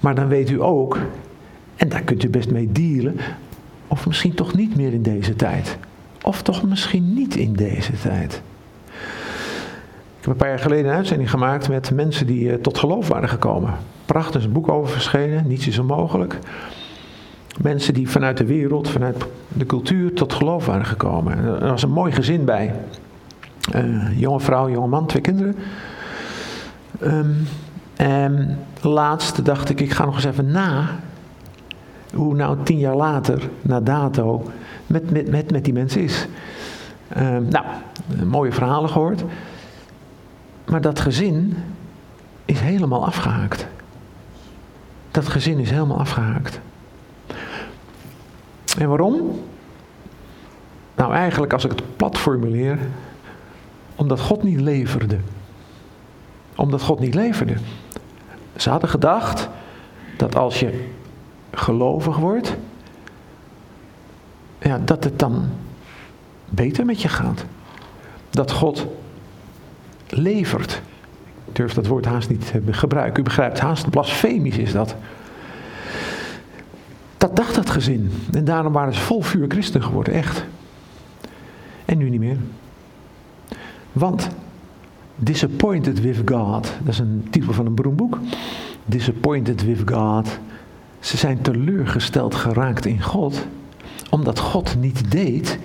Speaker 2: Maar dan weet u ook, en daar kunt u best mee dealen, of misschien toch niet meer in deze tijd. Of toch misschien niet in deze tijd. Ik heb een paar jaar geleden een uitzending gemaakt met mensen die uh, tot geloof waren gekomen. Prachtig, een boek over verschenen, niets is onmogelijk. Mensen die vanuit de wereld, vanuit de cultuur tot geloof waren gekomen. Er was een mooi gezin bij. Uh, jonge vrouw, jonge man, twee kinderen. Um, en laatst dacht ik, ik ga nog eens even na hoe nou tien jaar later, na dato, met, met, met, met die mensen is. Um, nou, mooie verhalen gehoord. Maar dat gezin is helemaal afgehaakt. Dat gezin is helemaal afgehaakt. En waarom? Nou, eigenlijk als ik het plat formuleer, omdat God niet leverde. Omdat God niet leverde. Ze hadden gedacht dat als je gelovig wordt, ja, dat het dan beter met je gaat. Dat God levert. Ik durf dat woord haast niet te gebruiken. U begrijpt, haast blasfemisch is dat. Dat dacht dat gezin. En daarom waren ze vol vuur christen geworden, echt. En nu niet meer. Want Disappointed with God, dat is een titel van een beroemd boek. Disappointed with God. Ze zijn teleurgesteld geraakt in God, omdat God niet deed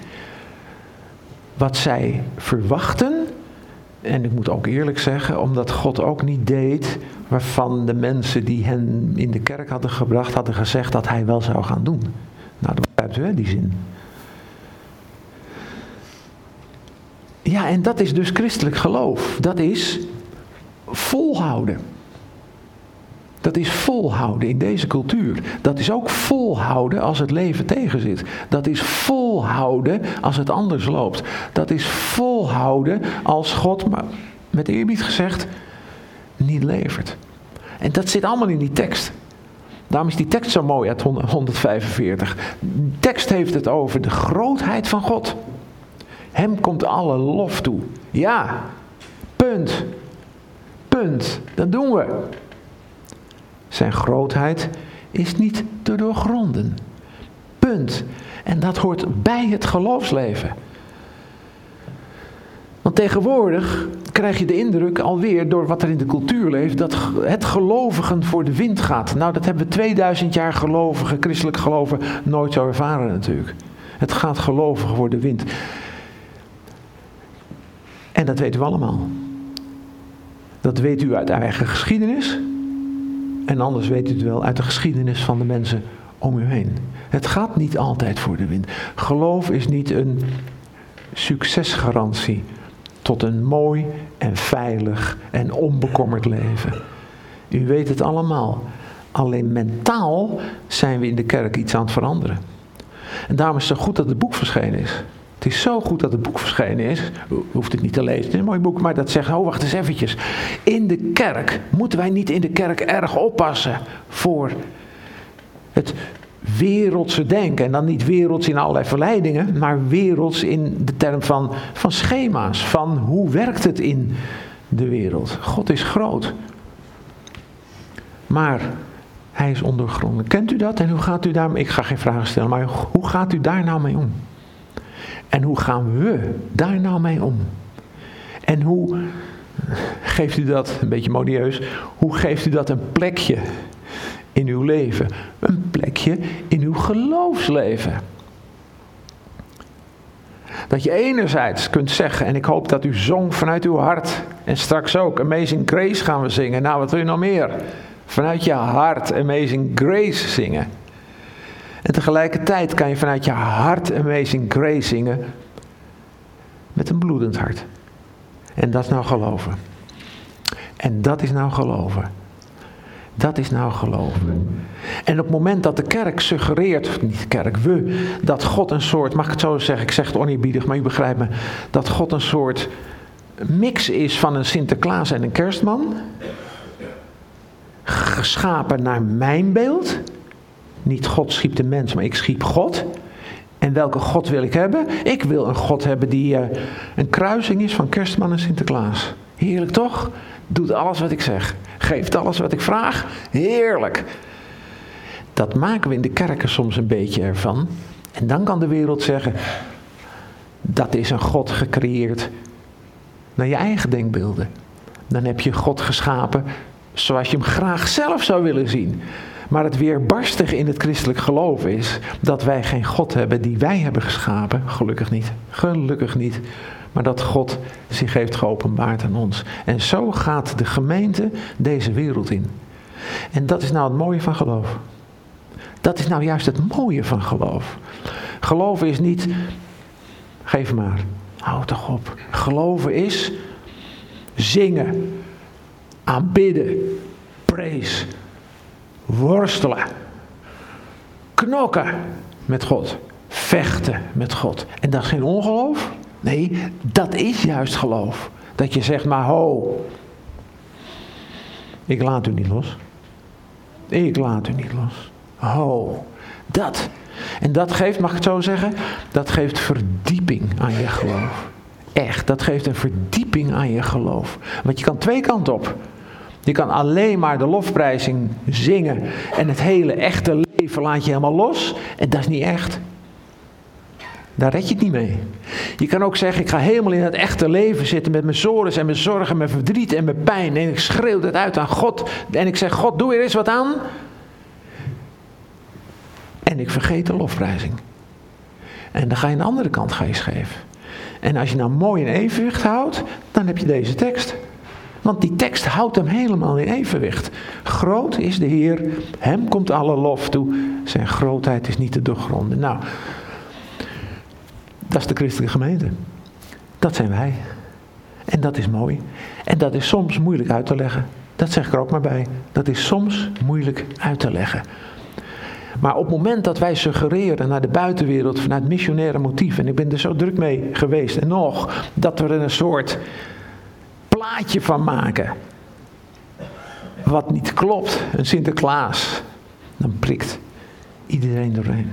Speaker 2: wat zij verwachten en ik moet ook eerlijk zeggen, omdat God ook niet deed waarvan de mensen die hen in de kerk hadden gebracht, hadden gezegd dat hij wel zou gaan doen. Nou, dat begrijpt u hè, die zin. Ja, en dat is dus christelijk geloof. Dat is volhouden. Dat is volhouden in deze cultuur. Dat is ook volhouden als het leven tegenzit. Dat is volhouden als het anders loopt. Dat is volhouden als God, maar met eerbied gezegd, niet levert. En dat zit allemaal in die tekst. Daarom is die tekst zo mooi uit 145. De tekst heeft het over de grootheid van God. Hem komt alle lof toe. Ja, punt. Punt. Dat doen we. Zijn grootheid is niet te doorgronden. Punt. En dat hoort bij het geloofsleven. Want tegenwoordig krijg je de indruk alweer door wat er in de cultuur leeft, dat het gelovigen voor de wind gaat. Nou, dat hebben we 2000 jaar gelovigen, christelijk geloven, nooit zo ervaren natuurlijk. Het gaat gelovigen voor de wind. En dat weten we allemaal. Dat weet u uit eigen geschiedenis. En anders weet u het wel uit de geschiedenis van de mensen om u heen. Het gaat niet altijd voor de wind. Geloof is niet een succesgarantie tot een mooi en veilig en onbekommerd leven. U weet het allemaal. Alleen mentaal zijn we in de kerk iets aan het veranderen. En daarom is het zo goed dat het boek verschenen is. Het is zo goed dat het boek verschenen is. Hoeft het niet te lezen, het is een mooi boek, maar dat zegt, oh wacht eens eventjes. In de kerk, moeten wij niet in de kerk erg oppassen voor het wereldse denken. En dan niet werelds in allerlei verleidingen, maar werelds in de term van, van schema's. Van hoe werkt het in de wereld. God is groot. Maar hij is ondergrondelijk. Kent u dat? En hoe gaat u daarmee? Ik ga geen vragen stellen, maar hoe gaat u daar nou mee om? En hoe gaan we daar nou mee om? En hoe geeft u dat, een beetje modieus, hoe geeft u dat een plekje in uw leven? Een plekje in uw geloofsleven. Dat je enerzijds kunt zeggen, en ik hoop dat u zong vanuit uw hart, en straks ook, Amazing Grace gaan we zingen. Nou, wat wil je nog meer? Vanuit je hart Amazing Grace zingen. En tegelijkertijd kan je vanuit je hart Amazing Grace zingen met een bloedend hart. En dat is nou geloven. En dat is nou geloven. Dat is nou geloven. En op het moment dat de kerk suggereert, niet de kerk, we, dat God een soort, mag ik het zo zeggen, ik zeg het oneerbiedig, maar u begrijpt me, dat God een soort mix is van een Sinterklaas en een kerstman, geschapen naar mijn beeld, niet God schiep de mens, maar ik schiep God. En welke God wil ik hebben? Ik wil een God hebben die uh, een kruising is van kerstman en Sinterklaas. Heerlijk toch? Doet alles wat ik zeg. Geeft alles wat ik vraag. Heerlijk. Dat maken we in de kerken soms een beetje ervan. En dan kan de wereld zeggen: dat is een God gecreëerd naar je eigen denkbeelden. Dan heb je God geschapen zoals je hem graag zelf zou willen zien. Maar het weerbarstig in het christelijk geloof is dat wij geen God hebben die wij hebben geschapen. Gelukkig niet. Gelukkig niet. Maar dat God zich heeft geopenbaard aan ons. En zo gaat de gemeente deze wereld in. En dat is nou het mooie van geloof. Dat is nou juist het mooie van geloof. Geloven is niet, geef maar, houd toch op. Geloven is zingen, aanbidden, praise, worstelen, knokken met God, vechten met God. En dat is geen ongeloof. Nee, dat is juist geloof. Dat je zegt, maar ho, ik laat u niet los. Ik laat u niet los. Ho, dat. En dat geeft, mag ik het zo zeggen, dat geeft verdieping aan je geloof. Echt, dat geeft een verdieping aan je geloof. Want je kan twee kanten op. Je kan alleen maar de lofprijzing zingen en het hele echte leven laat je helemaal los. En dat is niet echt. Daar red je het niet mee. Je kan ook zeggen, ik ga helemaal in het echte leven zitten met mijn zores en mijn zorgen, mijn verdriet en mijn pijn. En ik schreeuw het uit aan God. En ik zeg, God, doe er eens wat aan. En ik vergeet de lofprijzing. En dan ga je aan de andere kant ga je. En als je nou mooi in evenwicht houdt, dan heb je deze tekst. Want die tekst houdt hem helemaal in evenwicht. Groot is de Heer, hem komt alle lof toe. Zijn grootheid is niet te doorgronden. Nou, dat is de christelijke gemeente. Dat zijn wij. En dat is mooi. En dat is soms moeilijk uit te leggen. Dat zeg ik er ook maar bij. Dat is soms moeilijk uit te leggen. Maar op het moment dat wij suggereren naar de buitenwereld vanuit missionaire motief, en ik ben er zo druk mee geweest en nog, dat we er een soort plaatje van maken. Wat niet klopt, een Sinterklaas, dan prikt iedereen doorheen.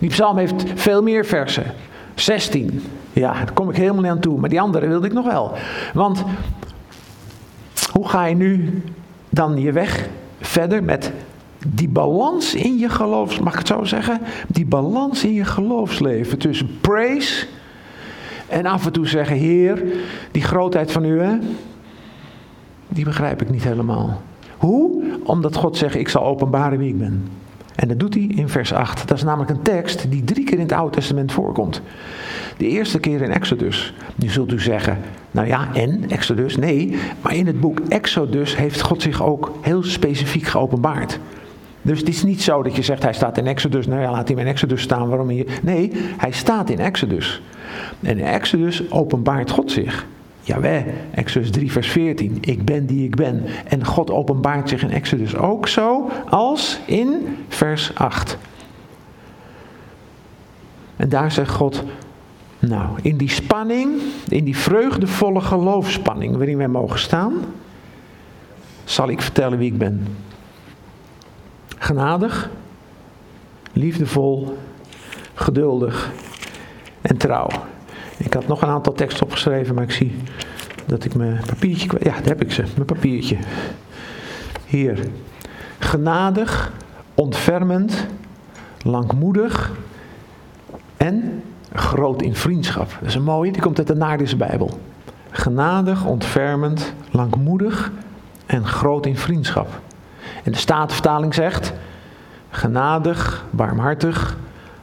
Speaker 2: Die psalm heeft veel meer versen. 16. Ja, daar kom ik helemaal niet aan toe. Maar die andere wilde ik nog wel. Want hoe ga je nu dan je weg verder met die balans in je geloofs... Mag ik het zo zeggen? Die balans in je geloofsleven tussen praise En af en toe zeggen, Heer, die grootheid van u, hè, die begrijp ik niet helemaal. Hoe? Omdat God zegt, ik zal openbaren wie ik ben. En dat doet hij in vers 8. Dat is namelijk een tekst die drie keer in het Oude Testament voorkomt. De eerste keer in Exodus. Nu zult u zeggen, nou ja, en Exodus? Nee, maar in het boek Exodus heeft God zich ook heel specifiek geopenbaard. Dus het is niet zo dat je zegt, hij staat in Exodus, nou ja, laat hij in Exodus staan, waarom hier? Nee, hij staat in Exodus. En in Exodus openbaart God zich. Jawel, Exodus 3, vers 14. Ik ben die ik ben. En God openbaart zich in Exodus ook zo als in vers 8. En daar zegt God, nou, in die spanning, in die vreugdevolle geloofspanning waarin wij mogen staan, zal ik vertellen wie ik ben. Genadig, liefdevol, geduldig en trouw. Ik had nog een aantal teksten opgeschreven, maar ik zie dat ik mijn papiertje kwijt. Ja, daar heb ik ze, mijn papiertje. Hier. Genadig, ontfermend, langmoedig en groot in vriendschap. Dat is een mooie, die komt uit de Naardische Bijbel. Genadig, ontfermend, langmoedig en groot in vriendschap. En de Statenvertaling zegt: genadig, barmhartig,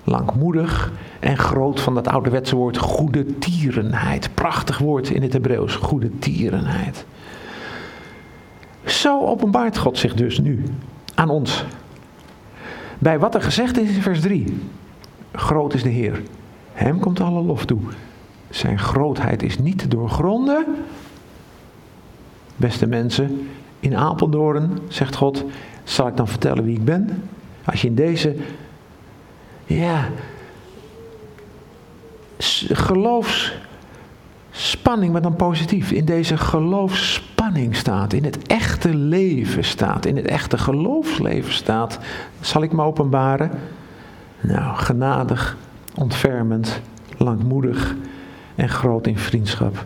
Speaker 2: langmoedig en groot van dat ouderwetse woord goede tierenheid. Prachtig woord in het Hebreeuws, goede tierenheid. Zo openbaart God zich dus nu aan ons. Bij wat er gezegd is in vers 3. Groot is de Heer. Hem komt alle lof toe. Zijn grootheid is niet te doorgronden. Beste mensen, in Apeldoorn, zegt God, zal ik dan vertellen wie ik ben? Als je in deze, ja, geloofsspanning, maar dan positief, in deze geloofsspanning staat, in het echte leven staat, in het echte geloofsleven staat, zal ik me openbaren? Nou, genadig, ontfermend, langmoedig en groot in vriendschap.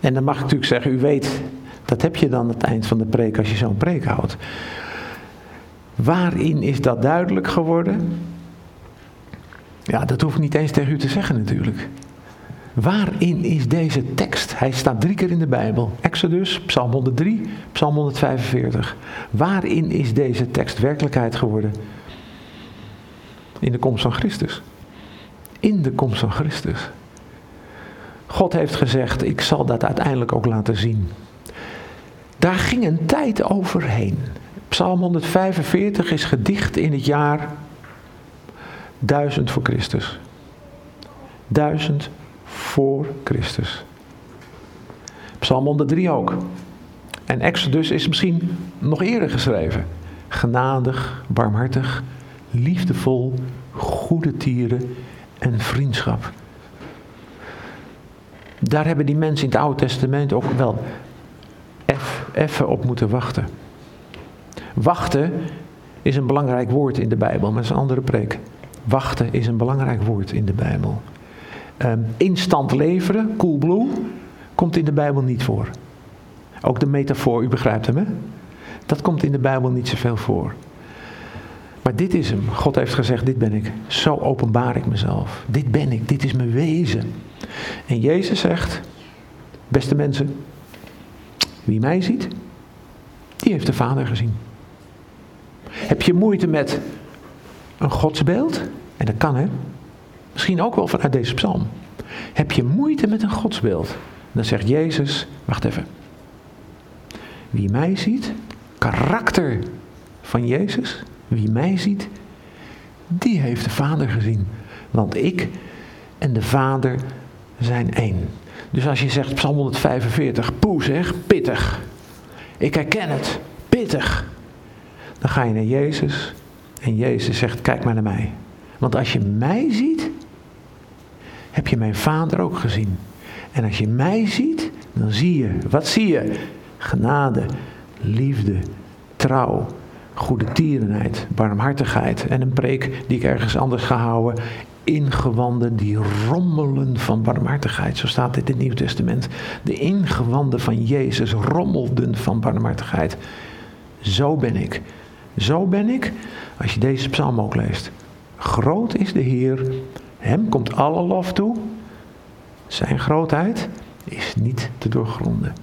Speaker 2: En dan mag ik natuurlijk zeggen, u weet, dat heb je dan het eind van de preek als je zo'n preek houdt. Waarin is dat duidelijk geworden? Ja, dat hoef ik niet eens tegen u te zeggen natuurlijk. Waarin is deze tekst? Hij staat drie keer in de Bijbel. Exodus, Psalm 103, Psalm 145. Waarin is deze tekst werkelijkheid geworden? In de komst van Christus. In de komst van Christus. God heeft gezegd, ik zal dat uiteindelijk ook laten zien. Daar ging een tijd overheen. Psalm 145 is gedicht in het jaar 1000 voor Christus. 1000 voor Christus. Psalm 103 ook. En Exodus is misschien nog eerder geschreven. Genadig, barmhartig, liefdevol, goede tieren en vriendschap. Daar hebben die mensen in het Oude Testament ook wel even op moeten wachten. Wachten is een belangrijk woord in de Bijbel, maar dat is een andere preek. Wachten is een belangrijk woord in de Bijbel. Um, instant leveren, cool blue, komt in de Bijbel niet voor. Ook de metafoor, u begrijpt hem hè? Dat komt in de Bijbel niet zoveel voor. Maar dit is hem. God heeft gezegd, dit ben ik. Zo openbaar ik mezelf. Dit ben ik, dit is mijn wezen. En Jezus zegt, beste mensen, wie mij ziet, die heeft de Vader gezien. Heb je moeite met een godsbeeld? En dat kan hè. Misschien ook wel vanuit deze psalm. Heb je moeite met een godsbeeld? Dan zegt Jezus, wacht even. Wie mij ziet, karakter van Jezus, wie mij ziet, die heeft de Vader gezien. Want ik en de Vader zijn één. Dus als je zegt Psalm 145, poe zeg, pittig. Ik herken het, pittig. Dan ga je naar Jezus en Jezus zegt, kijk maar naar mij. Want als je mij ziet, heb je mijn vader ook gezien. En als je mij ziet, dan zie je, wat zie je? Genade, liefde, trouw, goede tierenheid, barmhartigheid. En een preek die ik ergens anders ga houden ingewanden die rommelen van barmhartigheid. Zo staat dit in het Nieuw Testament. De ingewanden van Jezus rommelden van barmhartigheid. Zo ben ik. Zo ben ik, als je deze psalm ook leest. Groot is de Heer, hem komt alle lof toe.
Speaker 3: Zijn grootheid is niet te doorgronden.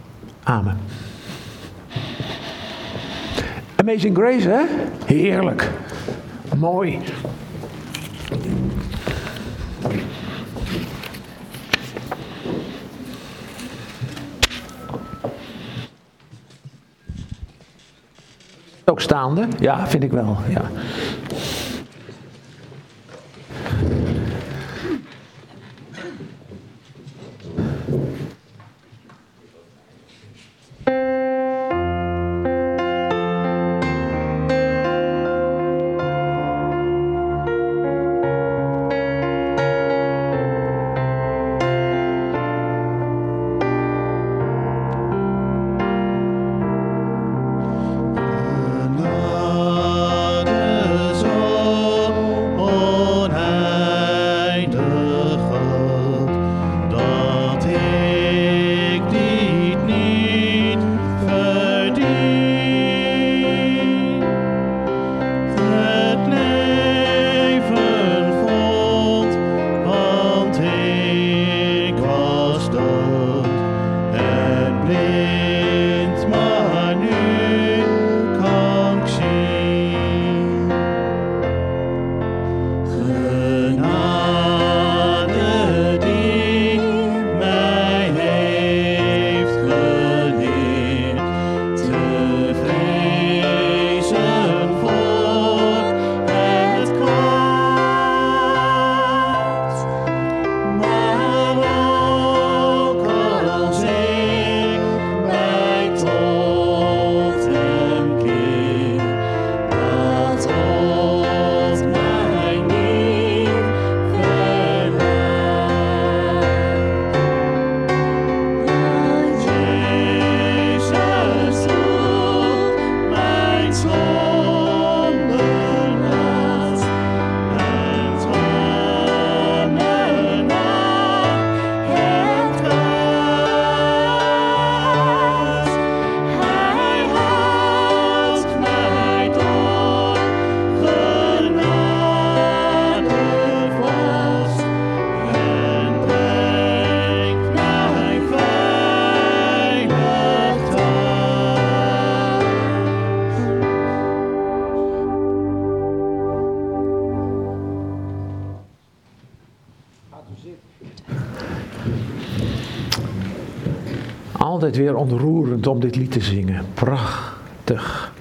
Speaker 3: Amen. Amazing Grace, hè? Heerlijk. Mooi. Ook staande? Ja, vind ik wel. Ja. Altijd weer ontroerend om dit lied te zingen. Prachtig.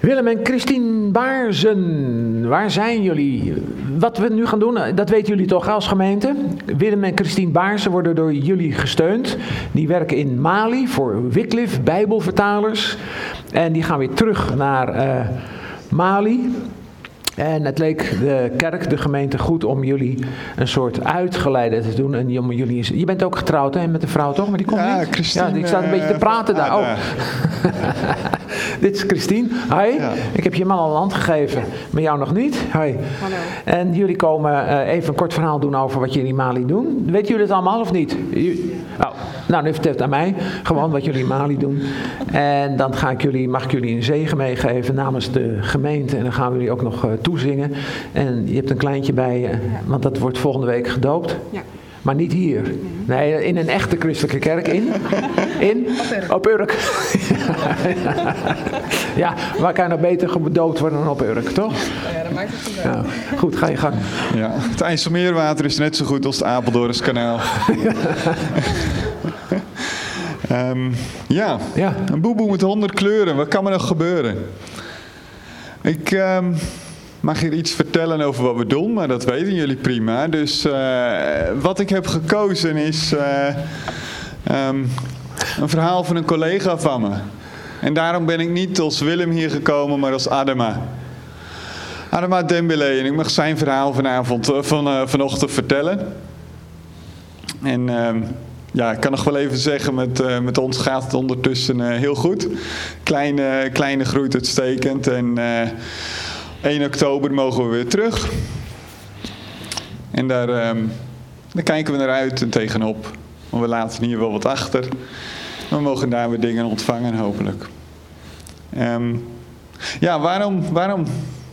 Speaker 3: Willem en Christine Baarzen, waar zijn jullie? Wat we nu gaan doen, dat weten jullie toch als gemeente? Willem en Christine Baarzen worden door jullie gesteund. Die werken in Mali voor Wycliffe, Bijbelvertalers. En die gaan weer terug naar eh, Mali. En het leek de kerk, de gemeente, goed om jullie een soort uitgeleide te doen. En om jullie, je bent ook getrouwd hè, met een vrouw, toch? Maar die komt
Speaker 8: Ja,
Speaker 3: niet.
Speaker 8: Christine,
Speaker 3: ja, ik sta een beetje te
Speaker 8: eh,
Speaker 3: praten daar.
Speaker 8: ah,
Speaker 3: Oh. Dit is Christine. Hi.
Speaker 8: Ja.
Speaker 3: Ik heb je man al een hand gegeven, maar jou nog niet. Hi.
Speaker 2: Hallo.
Speaker 3: En jullie komen eh, even een kort verhaal doen over wat jullie in Mali doen. Weten jullie het allemaal of niet? Oh, nou, nu vertelt het aan mij. Gewoon wat jullie in Mali doen. En dan ga ik jullie, mag ik jullie een zegen meegeven namens de gemeente. En dan gaan we jullie ook nog eh, toezingen. En je hebt een kleintje bij je, want dat wordt volgende week gedoopt.
Speaker 2: Ja.
Speaker 3: Maar niet hier. Nee, in een echte christelijke kerk. In? In? Op Urk. Ja, waar kan je nou beter gedoopt worden dan op Urk, toch?
Speaker 2: Ja, dat maakt het goed uit.
Speaker 3: Ja. Goed, ga je gang.
Speaker 8: Ja, het IJsselmeerwater is net zo goed als het Apeldoornskanaal. Ehm ja,
Speaker 3: Ja.
Speaker 8: een boeboe met honderd kleuren. Wat kan er nog gebeuren? Ik ehm, mag hier iets vertellen over wat we doen, maar dat weten jullie prima. Dus eh, wat ik heb gekozen is eh, ehm, een verhaal van een collega van me. En daarom ben ik niet als Willem hier gekomen, maar als Adema. Adema Dembele. En ik mag zijn verhaal vanavond, eh, van, vanochtend vertellen. En ehm, ja, ik kan nog wel even zeggen, met, met ons gaat het ondertussen heel goed. Kleine, kleine groeit uitstekend. En 1 oktober mogen we weer terug. En daar, ehm, daar kijken we naar uit en tegenop. Want we laten hier wel wat achter. We mogen daar weer dingen ontvangen, hopelijk. Ehm, ja, waarom, waarom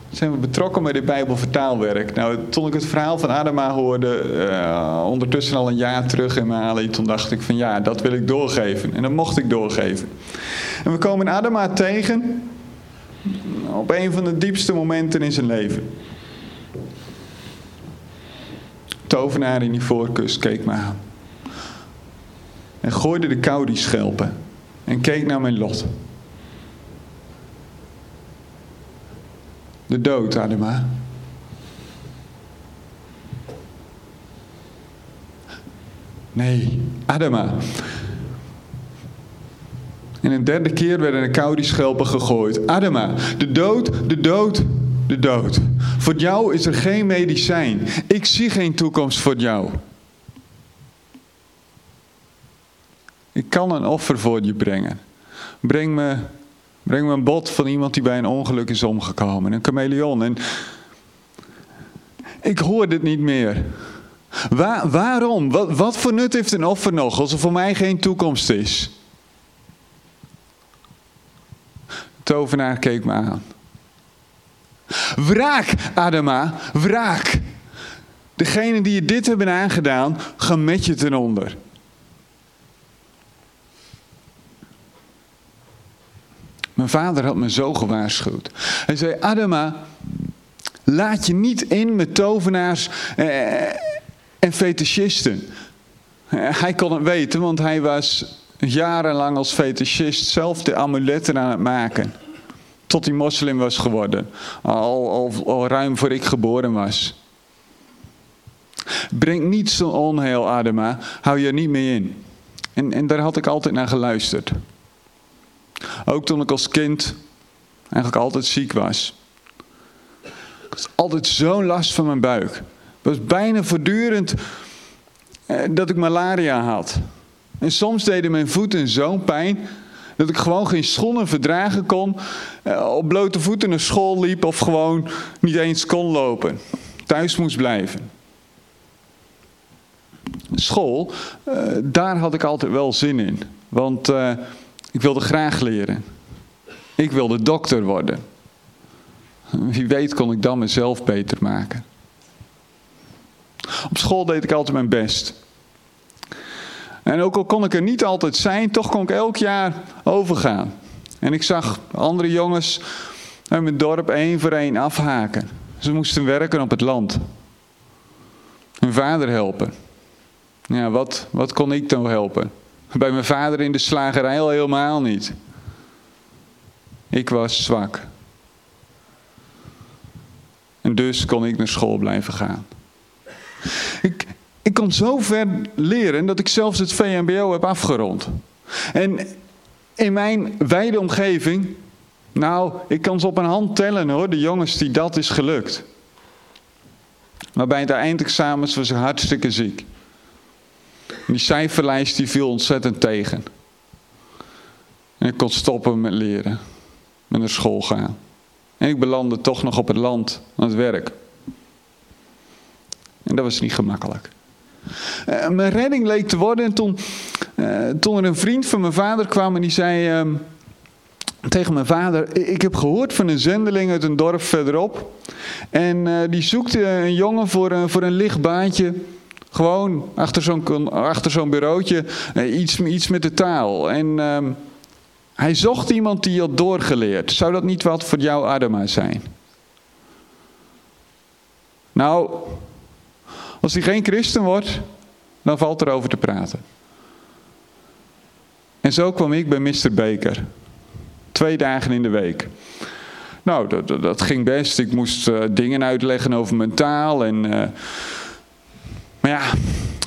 Speaker 8: zijn we betrokken bij dit Bijbelvertaalwerk. Nou, toen ik het verhaal van Adama hoorde, eh, ondertussen al een jaar terug in Mali, toen dacht ik van ja, dat wil ik doorgeven. En dat mocht ik doorgeven. En we komen Adama tegen op een van de diepste momenten in zijn leven. Tovenaar in die voorkust keek me aan. En gooide de kou die schelpen. En keek naar mijn lot. De dood, Adema. Nee, Adema. En een derde keer werden de kou die schelpen gegooid. Adema, de dood, de dood, de dood. Voor jou is er geen medicijn. Ik zie geen toekomst voor jou. Ik kan een offer voor je brengen. Breng me, breng me een bot van iemand die bij een ongeluk is omgekomen. Een chameleon. En ik hoor dit niet meer. Waar, waarom? Wat, wat voor nut heeft een offer nog als er voor mij geen toekomst is? De tovenaar keek me aan. Wraak, Adama, wraak. Degenen die je dit hebben aangedaan, gaan met je ten onder. Mijn vader had me zo gewaarschuwd. Hij zei: Adama, laat je niet in met tovenaars eh, en fetischisten. Eh, hij kon het weten, want hij was jarenlang als fetischist zelf de amuletten aan het maken. Tot hij moslim was geworden. Al, al, al ruim voor ik geboren was. Breng niet zo'n onheil, Adema. Hou je niet mee in. En, en daar had ik altijd naar geluisterd. Ook toen ik als kind eigenlijk altijd ziek was. Ik had altijd zo'n last van mijn buik. Het was bijna voortdurend eh, dat ik malaria had. En soms deden mijn voeten zo'n pijn dat ik gewoon geen schoenen verdragen kon. Eh, op blote voeten naar school liep of gewoon niet eens kon lopen. Thuis moest blijven. School, eh, daar had ik altijd wel zin in. Want uh, ik wilde graag leren. Ik wilde dokter worden. Wie weet kon ik dan mezelf beter maken. Op school deed ik altijd mijn best. En ook al kon ik er niet altijd zijn, toch kon ik elk jaar overgaan. En ik zag andere jongens uit mijn dorp één voor één afhaken. Ze moesten werken op het land. Hun vader helpen. Ja, wat, wat kon ik dan helpen? Bij mijn vader in de slagerij al helemaal niet. Ik was zwak. En dus kon ik naar school blijven gaan. Ik, ik kon zo ver leren dat ik zelfs het VMBO heb afgerond. En in mijn wijde omgeving, nou, ik kan ze op een hand tellen hoor, de jongens die dat is gelukt. Maar bij het eindexamens was ik hartstikke ziek. Die cijferlijst die viel ontzettend tegen. En ik kon stoppen met leren. Met naar school gaan. En ik belandde toch nog op het land aan het werk. En dat was niet gemakkelijk. Uh, mijn redding leek te worden en toen, uh, toen er een vriend van mijn vader kwam en die zei uh, tegen mijn vader: Ik heb gehoord van een zendeling uit een dorp verderop. En eh, die zoekte een jongen voor, voor een licht baantje. Gewoon achter zo'n, achter zo'n bureautje, iets, iets met de taal. En ehm, hij zocht iemand die had doorgeleerd. Zou dat niet wat voor jou, Adama, zijn? Nou, als hij geen christen wordt, dan valt er over te praten. En zo kwam ik bij Mr. Baker. Twee dagen in de week. Nou, dat, dat ging best. Ik moest uh, dingen uitleggen over mijn taal. En, uh, maar ja,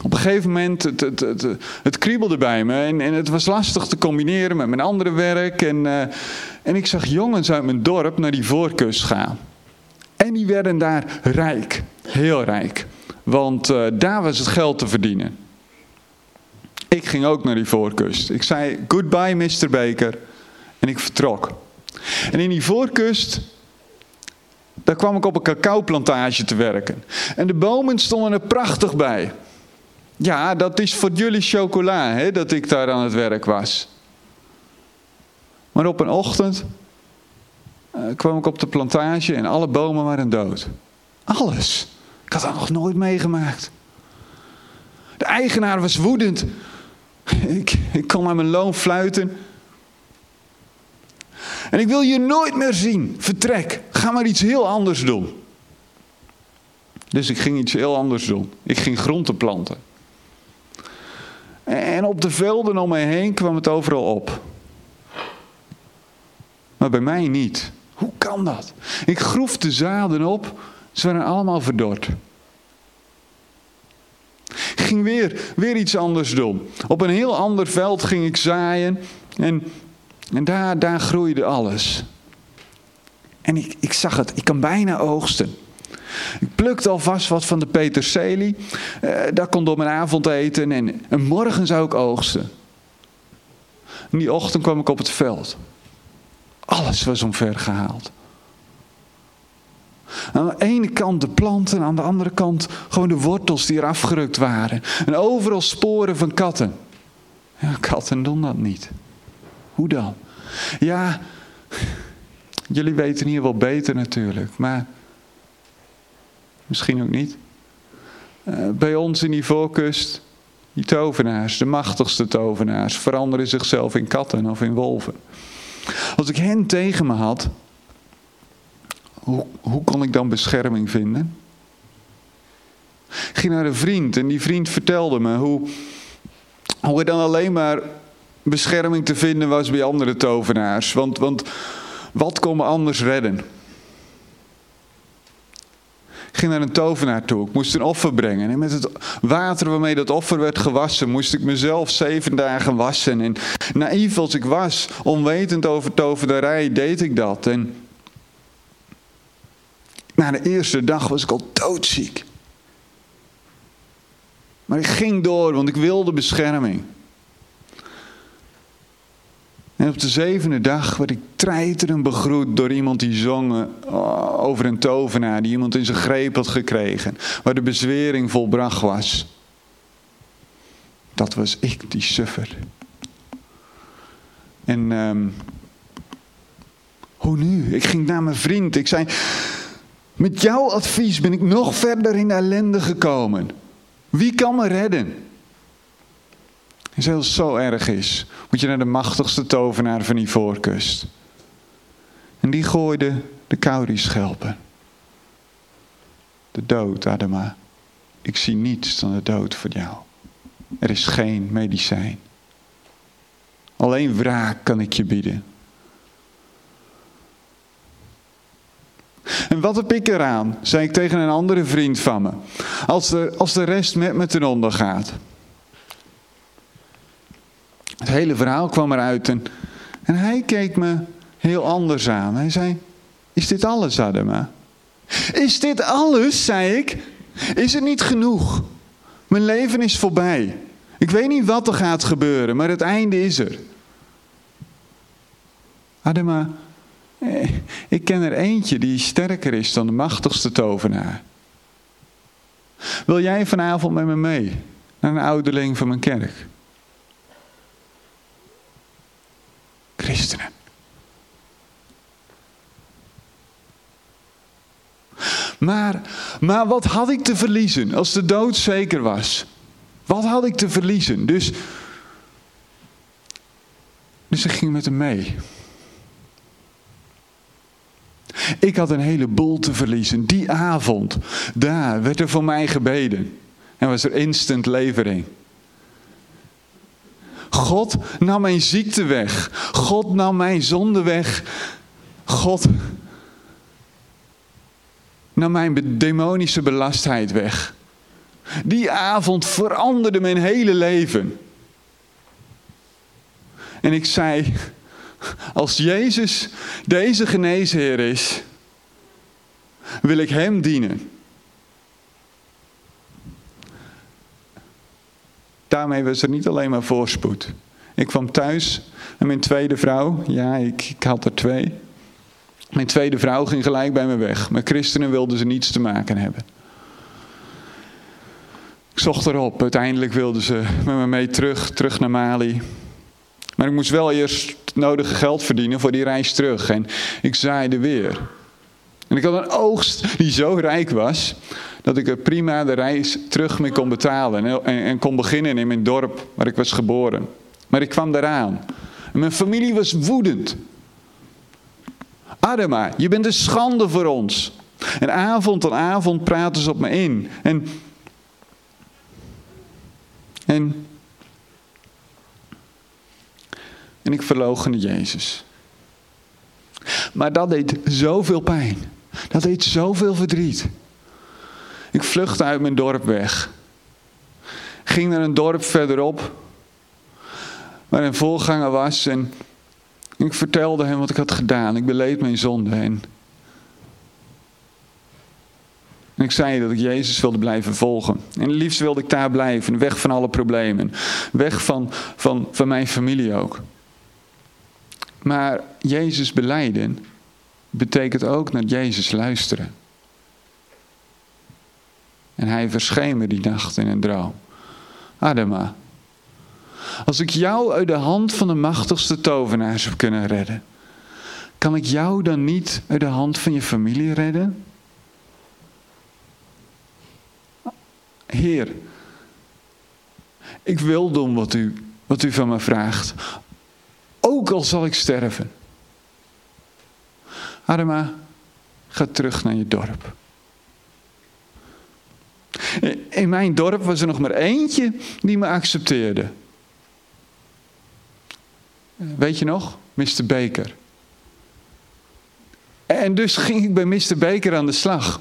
Speaker 8: op een gegeven moment, het, het, het, het kriebelde bij me. En, en, het was lastig te combineren met mijn andere werk. En, uh, en ik zag jongens uit mijn dorp naar die voorkust gaan. En die werden daar rijk. Heel rijk. Want uh, daar was het geld te verdienen. Ik ging ook naar die voorkust. Ik zei goodbye Mr. Baker. En ik vertrok. En in die voorkust, daar kwam ik op een cacaoplantage te werken. En de bomen stonden er prachtig bij. Ja, dat is voor jullie chocola, hè, dat ik daar aan het werk was. Maar op een ochtend eh, kwam ik op de plantage en alle bomen waren dood. Alles. Ik had dat nog nooit meegemaakt. De eigenaar was woedend. Ik, ik kon naar mijn loon fluiten. En ik wil je nooit meer zien. Vertrek. Ga maar iets heel anders doen. Dus ik ging iets heel anders doen. Ik ging groenten planten. En op de velden om me heen kwam het overal op. Maar bij mij niet. Hoe kan dat? Ik groef de zaden op, ze waren allemaal verdord. Ik ging weer, weer iets anders doen. Op een heel ander veld ging ik zaaien en, en daar, daar groeide alles. En ik, ik zag het, ik kan bijna oogsten. Ik plukte alvast wat van de peterselie. Uh, dat kon door mijn avondeten. En, en morgen zou ik oogsten. En die ochtend kwam ik op het veld. Alles was omver gehaald. Aan de ene kant de planten, aan de andere kant gewoon de wortels die er afgerukt waren. En overal sporen van katten. Ja, katten doen dat niet. Hoe dan? Ja, jullie weten hier wel beter natuurlijk, maar misschien ook niet. Uh, bij ons in die voorkust, die tovenaars, de machtigste tovenaars, veranderen zichzelf in katten of in wolven. Als ik hen tegen me had, hoe, hoe kon ik dan bescherming vinden? Ik ging naar een vriend en die vriend vertelde me hoe, hoe er dan alleen maar bescherming te vinden was bij andere tovenaars. Want, want wat kon me anders redden? Ik ging naar een tovenaar toe. Ik moest een offer brengen. En met het water waarmee dat offer werd gewassen, moest ik mezelf zeven dagen wassen. En naïef als ik was, onwetend over tovenarij, deed ik dat. En na de eerste dag was ik al doodziek. Maar ik ging door, want ik wilde bescherming. En op de zevende dag werd ik treiterend begroet door iemand die zong eh, over een tovenaar, die iemand in zijn greep had gekregen, waar de bezwering volbracht was. Dat was ik, die suffer. En um, hoe nu? Ik ging naar mijn vriend. Ik zei, met jouw advies ben ik nog verder in de ellende gekomen. Wie kan me redden? Als het zo erg is, moet je naar de machtigste tovenaar van die voorkust. En die gooide de kaurischelpen. De dood, Adama. Ik zie niets dan de dood voor jou. Er is geen medicijn. Alleen wraak kan ik je bieden. En wat heb ik eraan, zei ik tegen een andere vriend van me, als de, als de rest met me ten onder gaat. Het hele verhaal kwam eruit en, en hij keek me heel anders aan. Hij zei, is dit alles, Adama? Is dit alles, zei ik. Is het niet genoeg? Mijn leven is voorbij. Ik weet niet wat er gaat gebeuren, maar het einde is er. Adema, ik ken er eentje die sterker is dan de machtigste tovenaar. Wil jij vanavond met me mee naar een ouderling van mijn kerk? Christenen. Maar, maar wat had ik te verliezen als de dood zeker was? Wat had ik te verliezen? Dus, dus ik ging met hem mee. Ik had een heleboel te verliezen. Die avond, daar werd er voor mij gebeden. En was er instant levering. God nam mijn ziekte weg. God nam mijn zonde weg. God nam mijn demonische belastheid weg. Die avond veranderde mijn hele leven. En ik zei, als Jezus deze geneesheer is, wil ik Hem dienen. Daarmee was er niet alleen maar voorspoed. Ik kwam thuis en mijn tweede vrouw, ja, ik, had er twee. Mijn tweede vrouw ging gelijk bij me weg. Met christenen wilden ze niets te maken hebben. Ik zocht erop. Uiteindelijk wilden ze met me mee terug, terug naar Mali. Maar ik moest wel eerst het nodige geld verdienen voor die reis terug. En ik zaaide weer. En ik had een oogst die zo rijk was, dat ik er prima de reis terug mee kon betalen. En, en, kon beginnen in mijn dorp waar ik was geboren. Maar ik kwam daaraan. En mijn familie was woedend. Adema, je bent een schande voor ons. En avond aan avond praten ze op me in. En, en, en ik verloochende Jezus. Maar dat deed zoveel pijn. Dat deed zoveel verdriet. Ik vluchtte uit mijn dorp weg. Ging naar een dorp verderop. Waar een voorganger was. En ik vertelde hem wat ik had gedaan. Ik beleed mijn zonde. En, ik zei dat ik Jezus wilde blijven volgen. En liefst wilde ik daar blijven. Weg van alle problemen. Weg van, van, van mijn familie ook. Maar Jezus beleiden betekent ook naar Jezus luisteren. En hij verscheen me die nacht in een droom. Adema, als ik jou uit de hand van de machtigste tovenaar zou kunnen redden, kan ik jou dan niet uit de hand van je familie redden? Heer, ik wil doen wat u, wat u van me vraagt, ook al zal ik sterven. Adema, ga terug naar je dorp. In mijn dorp was er nog maar eentje die me accepteerde. Weet je nog? Mr. Baker. En dus ging ik bij Mr. Baker aan de slag.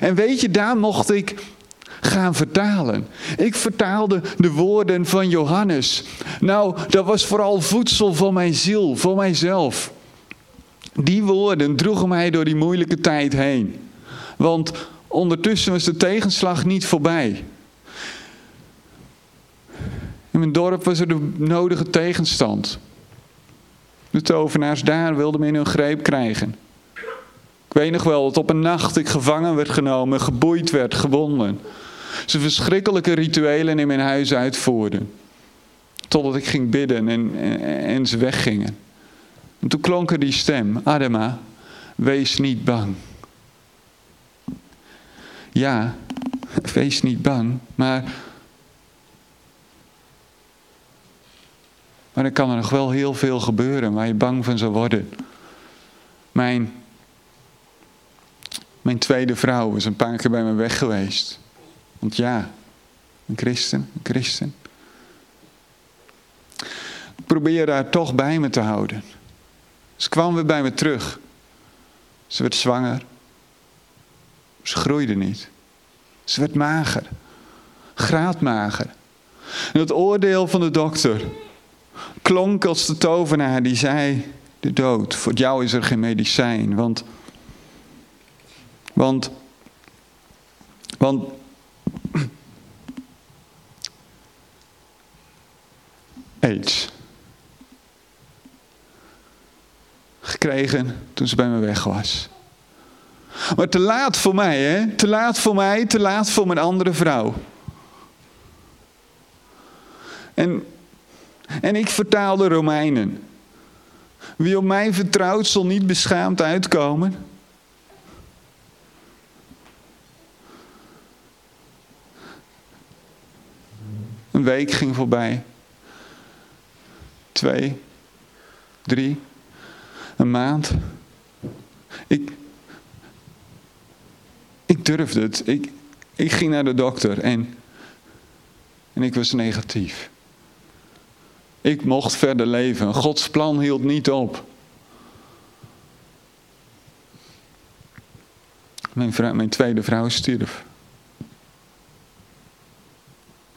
Speaker 8: En weet je, daar mocht ik gaan vertalen. Ik vertaalde de woorden van Johannes. Nou, dat was vooral voedsel voor mijn ziel, voor mijzelf. Die woorden droegen mij door die moeilijke tijd heen. Want ondertussen was de tegenslag niet voorbij. In mijn dorp was er de nodige tegenstand. De tovenaars daar wilden me in hun greep krijgen. Ik weet nog wel dat op een nacht ik gevangen werd genomen, geboeid werd, gewonden. Ze verschrikkelijke rituelen in mijn huis uitvoerden. Totdat ik ging bidden en, en, ze weggingen. En toen klonk er die stem, Adema, wees niet bang. Ja, wees niet bang, maar. Maar er kan er nog wel heel veel gebeuren waar je bang van zou worden. Mijn, mijn tweede vrouw is een paar keer bij me weg geweest. Want ja, een christen, een christen. Ik probeer haar toch bij me te houden. Ze kwam weer bij me terug. Ze werd zwanger. Ze groeide niet. Ze werd mager. Graadmager. En het oordeel van de dokter klonk als de tovenaar die zei: De dood, voor jou is er geen medicijn. Want. Want. Want. AIDS. Gekregen toen ze bij me weg was. Maar te laat voor mij, hè? Te laat voor mij, te laat voor mijn andere vrouw. En, en ik vertaal de Romeinen. Wie op mij vertrouwt, zal niet beschaamd uitkomen. Een week ging voorbij. Twee, drie, een maand. Ik, ik durfde het. Ik, ik ging naar de dokter en, en ik was negatief. Ik mocht verder leven. Gods plan hield niet op. Mijn, vrouw, mijn tweede vrouw stierf.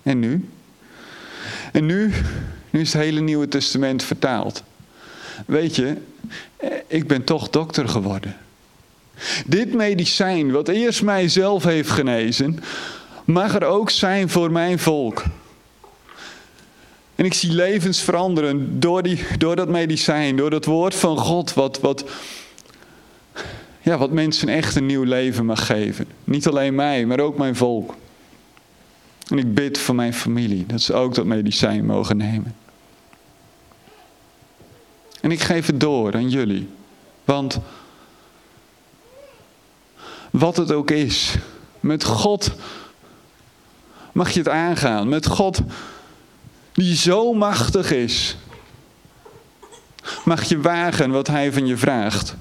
Speaker 8: En nu? En nu, nu is het hele Nieuwe Testament vertaald. Weet je, ik ben toch dokter geworden. Dit medicijn, wat eerst mijzelf heeft genezen, mag er ook zijn voor mijn volk. En ik zie levens veranderen door, die, door dat medicijn, door dat woord van God, wat, wat, ja, wat mensen echt een nieuw leven mag geven. Niet alleen mij, maar ook mijn volk. En ik bid voor mijn familie dat ze ook dat medicijn mogen nemen. En ik geef het door aan jullie. Want wat het ook is, met God mag je het aangaan. Met God die zo machtig is, mag je wagen wat Hij van je vraagt.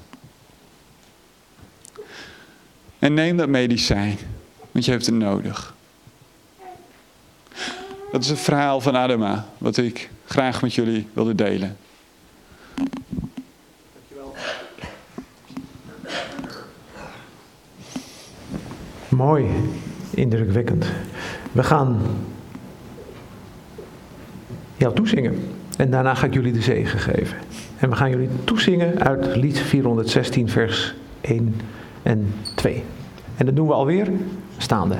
Speaker 8: En neem dat medicijn, want je hebt het nodig. Dat is het verhaal van Adama, wat ik graag met jullie wilde delen.
Speaker 2: Mooi, indrukwekkend. We gaan jou toezingen. En daarna ga ik jullie de zegen geven. En we gaan jullie toezingen uit lied 416, vers 1 en 2. En dat doen we alweer staande.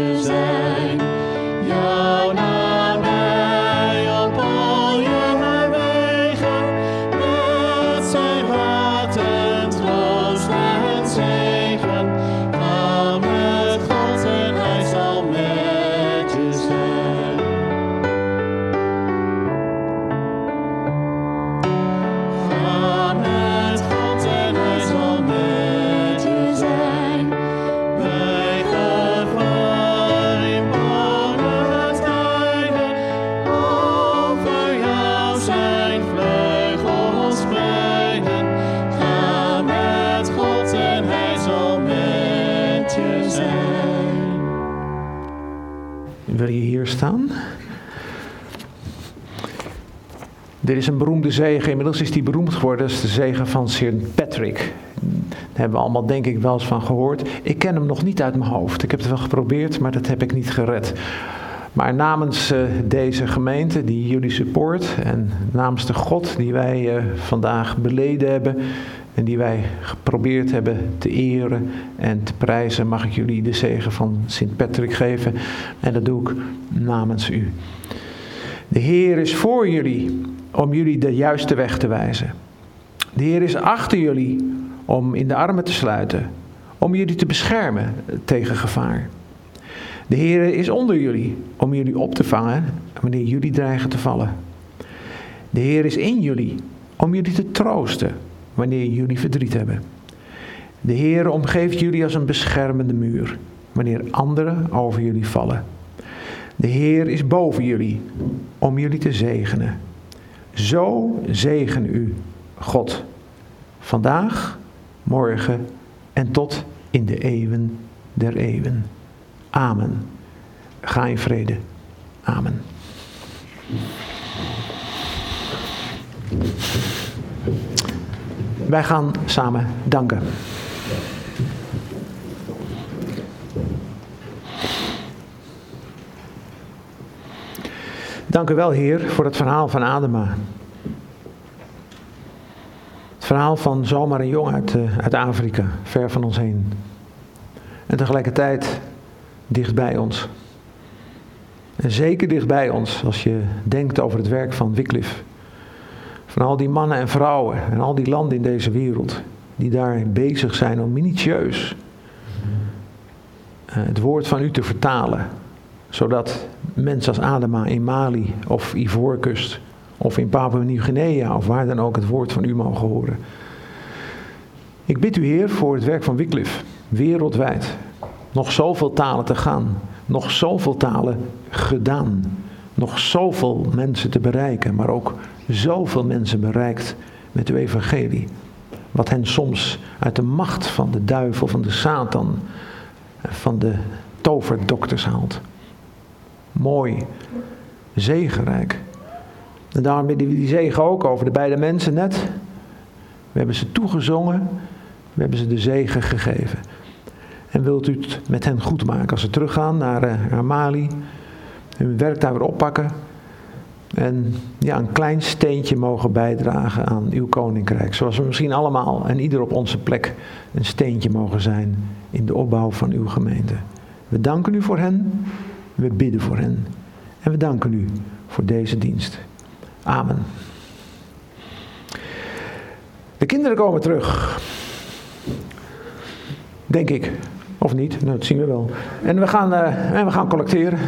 Speaker 3: Met
Speaker 2: Er is een beroemde zegen, inmiddels is die beroemd geworden, dat is de zegen van St. Patrick. Daar hebben we allemaal denk ik wel eens van gehoord. Ik ken hem nog niet uit mijn hoofd. Ik heb het wel geprobeerd, maar dat heb ik niet gered. Maar namens eh, deze gemeente die jullie support en namens de God die wij eh, vandaag beleden hebben en die wij geprobeerd hebben te eren en te prijzen, mag ik jullie de zegen van Sint Patrick geven. En dat doe ik namens u. De Heer is voor jullie om jullie de juiste weg te wijzen. De Heer is achter jullie om in de armen te sluiten, om jullie te beschermen tegen gevaar. De Heer is onder jullie om jullie op te vangen wanneer jullie dreigen te vallen. De Heer is in jullie om jullie te troosten wanneer jullie verdriet hebben. De Heer omgeeft jullie als een beschermende muur wanneer anderen over jullie vallen. De Heer is boven jullie om jullie te zegenen. Zo zegen u, God, vandaag, morgen en tot in de eeuwen der eeuwen. Amen. Ga in vrede. Amen. Wij gaan samen danken. Dank u wel, Heer, voor het verhaal van Adema. Het verhaal van zomaar een jongen uit, eh, uit Afrika, ver van ons heen. En tegelijkertijd dicht bij ons. En zeker dicht bij ons als je denkt over het werk van Wycliffe. Van al die mannen en vrouwen en al die landen in deze wereld die daar bezig zijn om minutieus eh, het woord van u te vertalen. Zodat mensen als Adema in Mali of Ivoorkust of in Papua Nieuw-Guinea of waar dan ook het woord van u mogen horen. Ik bid u Heer voor het werk van Wycliffe, wereldwijd. Nog zoveel talen te gaan, nog zoveel talen gedaan, nog zoveel mensen te bereiken, maar ook zoveel mensen bereikt met uw evangelie. Wat hen soms uit de macht van de duivel, van de Satan, van de toverdokters haalt. Mooi, zegenrijk. En daarom bidden we die zegen ook over de beide mensen net. We hebben ze toegezongen, we hebben ze de zegen gegeven. En wilt u het met hen goed maken als ze teruggaan naar, uh, naar Mali, hun werk daar weer oppakken. En ja, een klein steentje mogen bijdragen aan uw koninkrijk. Zoals we misschien allemaal en ieder op onze plek een steentje mogen zijn in de opbouw van uw gemeente. We danken u voor hen. We bidden voor hen. En we danken u voor deze dienst. Amen. De kinderen komen terug. Denk ik. Of niet, nou, dat zien we wel. En we gaan, uh, en we gaan collecteren.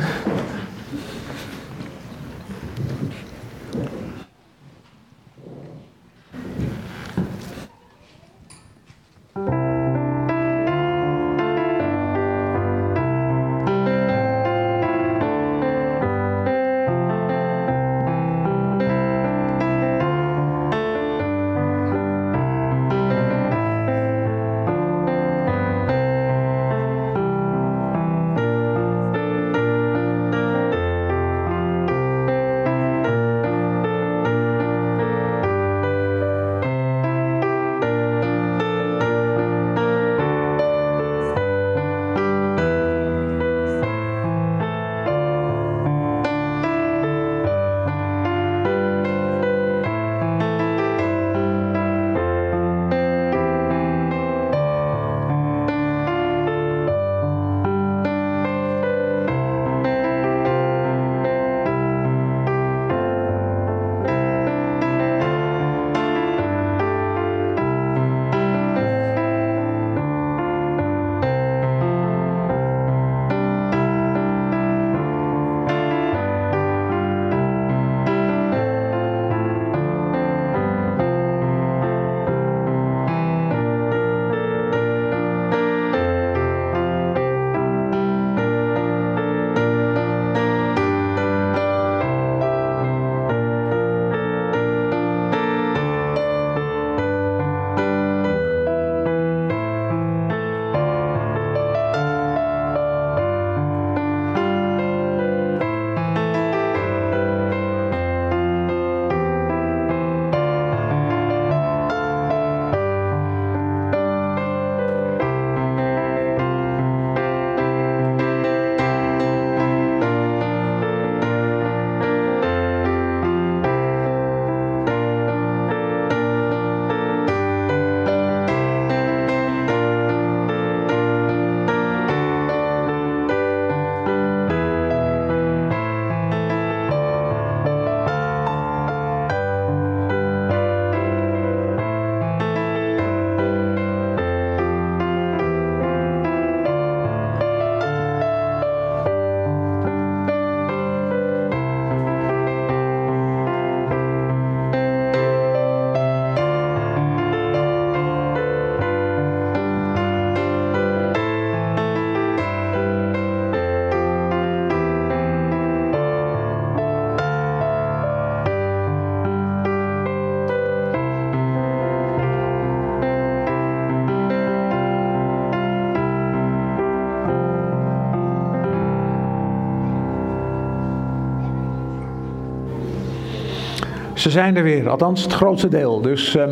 Speaker 2: Ze zijn er weer, althans het grootste deel. Dus uh,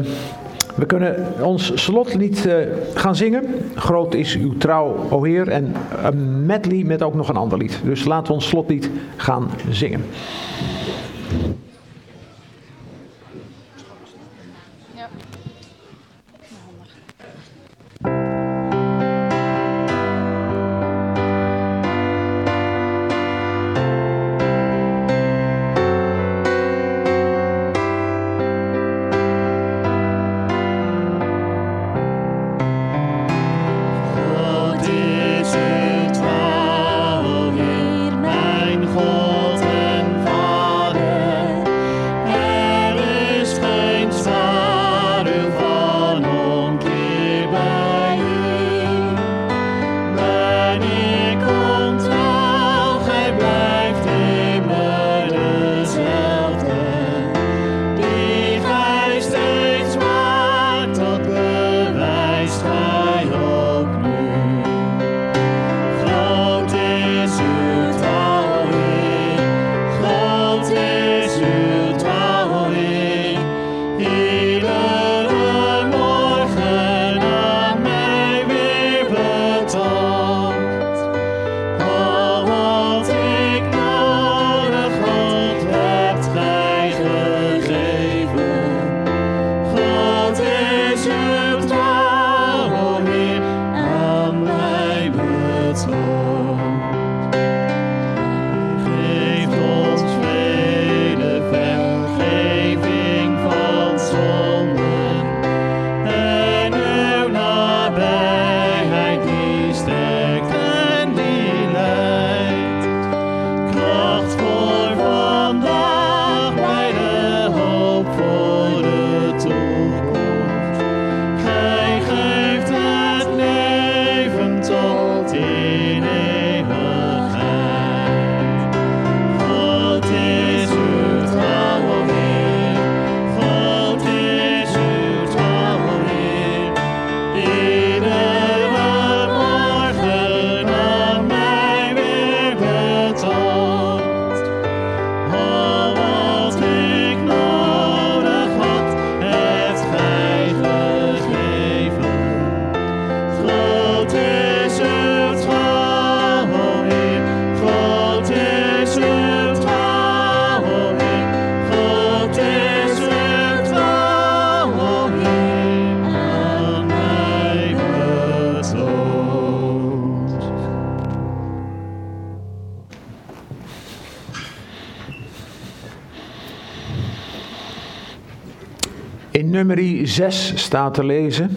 Speaker 2: we kunnen ons slotlied uh, gaan zingen. Groot is uw trouw, o Heer. En een medley met ook nog een ander lied. Dus laten we ons slotlied gaan zingen. 6 staat te lezen.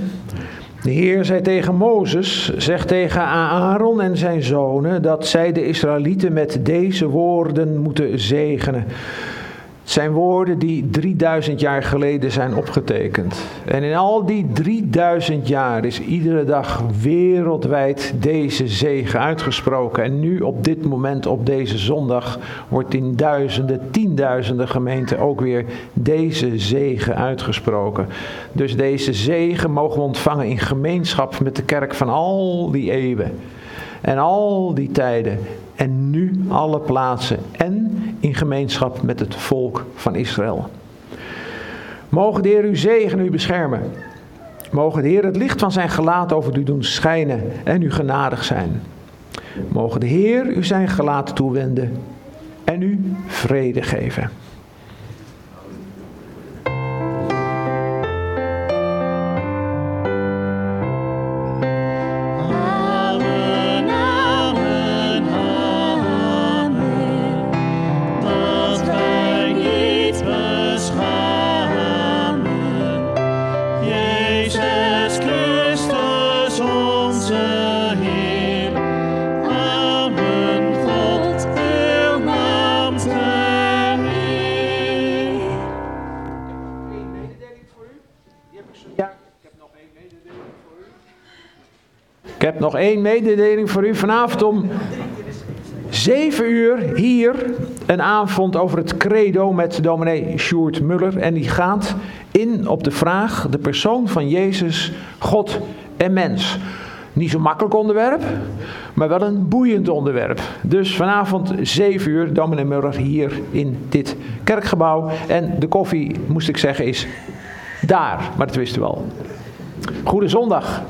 Speaker 2: De Heer zei tegen Mozes, zeg tegen Aaron en zijn zonen dat zij de Israëlieten met deze woorden moeten zegenen. Zijn woorden die 3000 jaar geleden zijn opgetekend. En in al die 3000 jaar is iedere dag wereldwijd deze zegen uitgesproken. En nu op dit moment, op deze zondag, wordt in duizenden, tienduizenden gemeenten ook weer deze zegen uitgesproken. Dus deze zegen mogen we ontvangen in gemeenschap met de kerk van al die eeuwen. En al die tijden en nu alle plaatsen en in gemeenschap met het volk van Israël. Mogen de Heer u zegenen, u beschermen. Mogen de Heer het licht van zijn gelaat over u doen schijnen en u genadig zijn. Mogen de Heer u zijn gelaat toewenden en u vrede geven. Één mededeling voor u. Vanavond om 7 uur hier een avond over het credo met dominee Sjoerd Muller. En die gaat in op de vraag, de persoon van Jezus, God en mens. Niet zo'n makkelijk onderwerp, maar wel een boeiend onderwerp. Dus vanavond 7 uur, dominee Muller hier in dit kerkgebouw. En de koffie, moest ik zeggen, is daar, maar dat wisten we al. Goede zondag.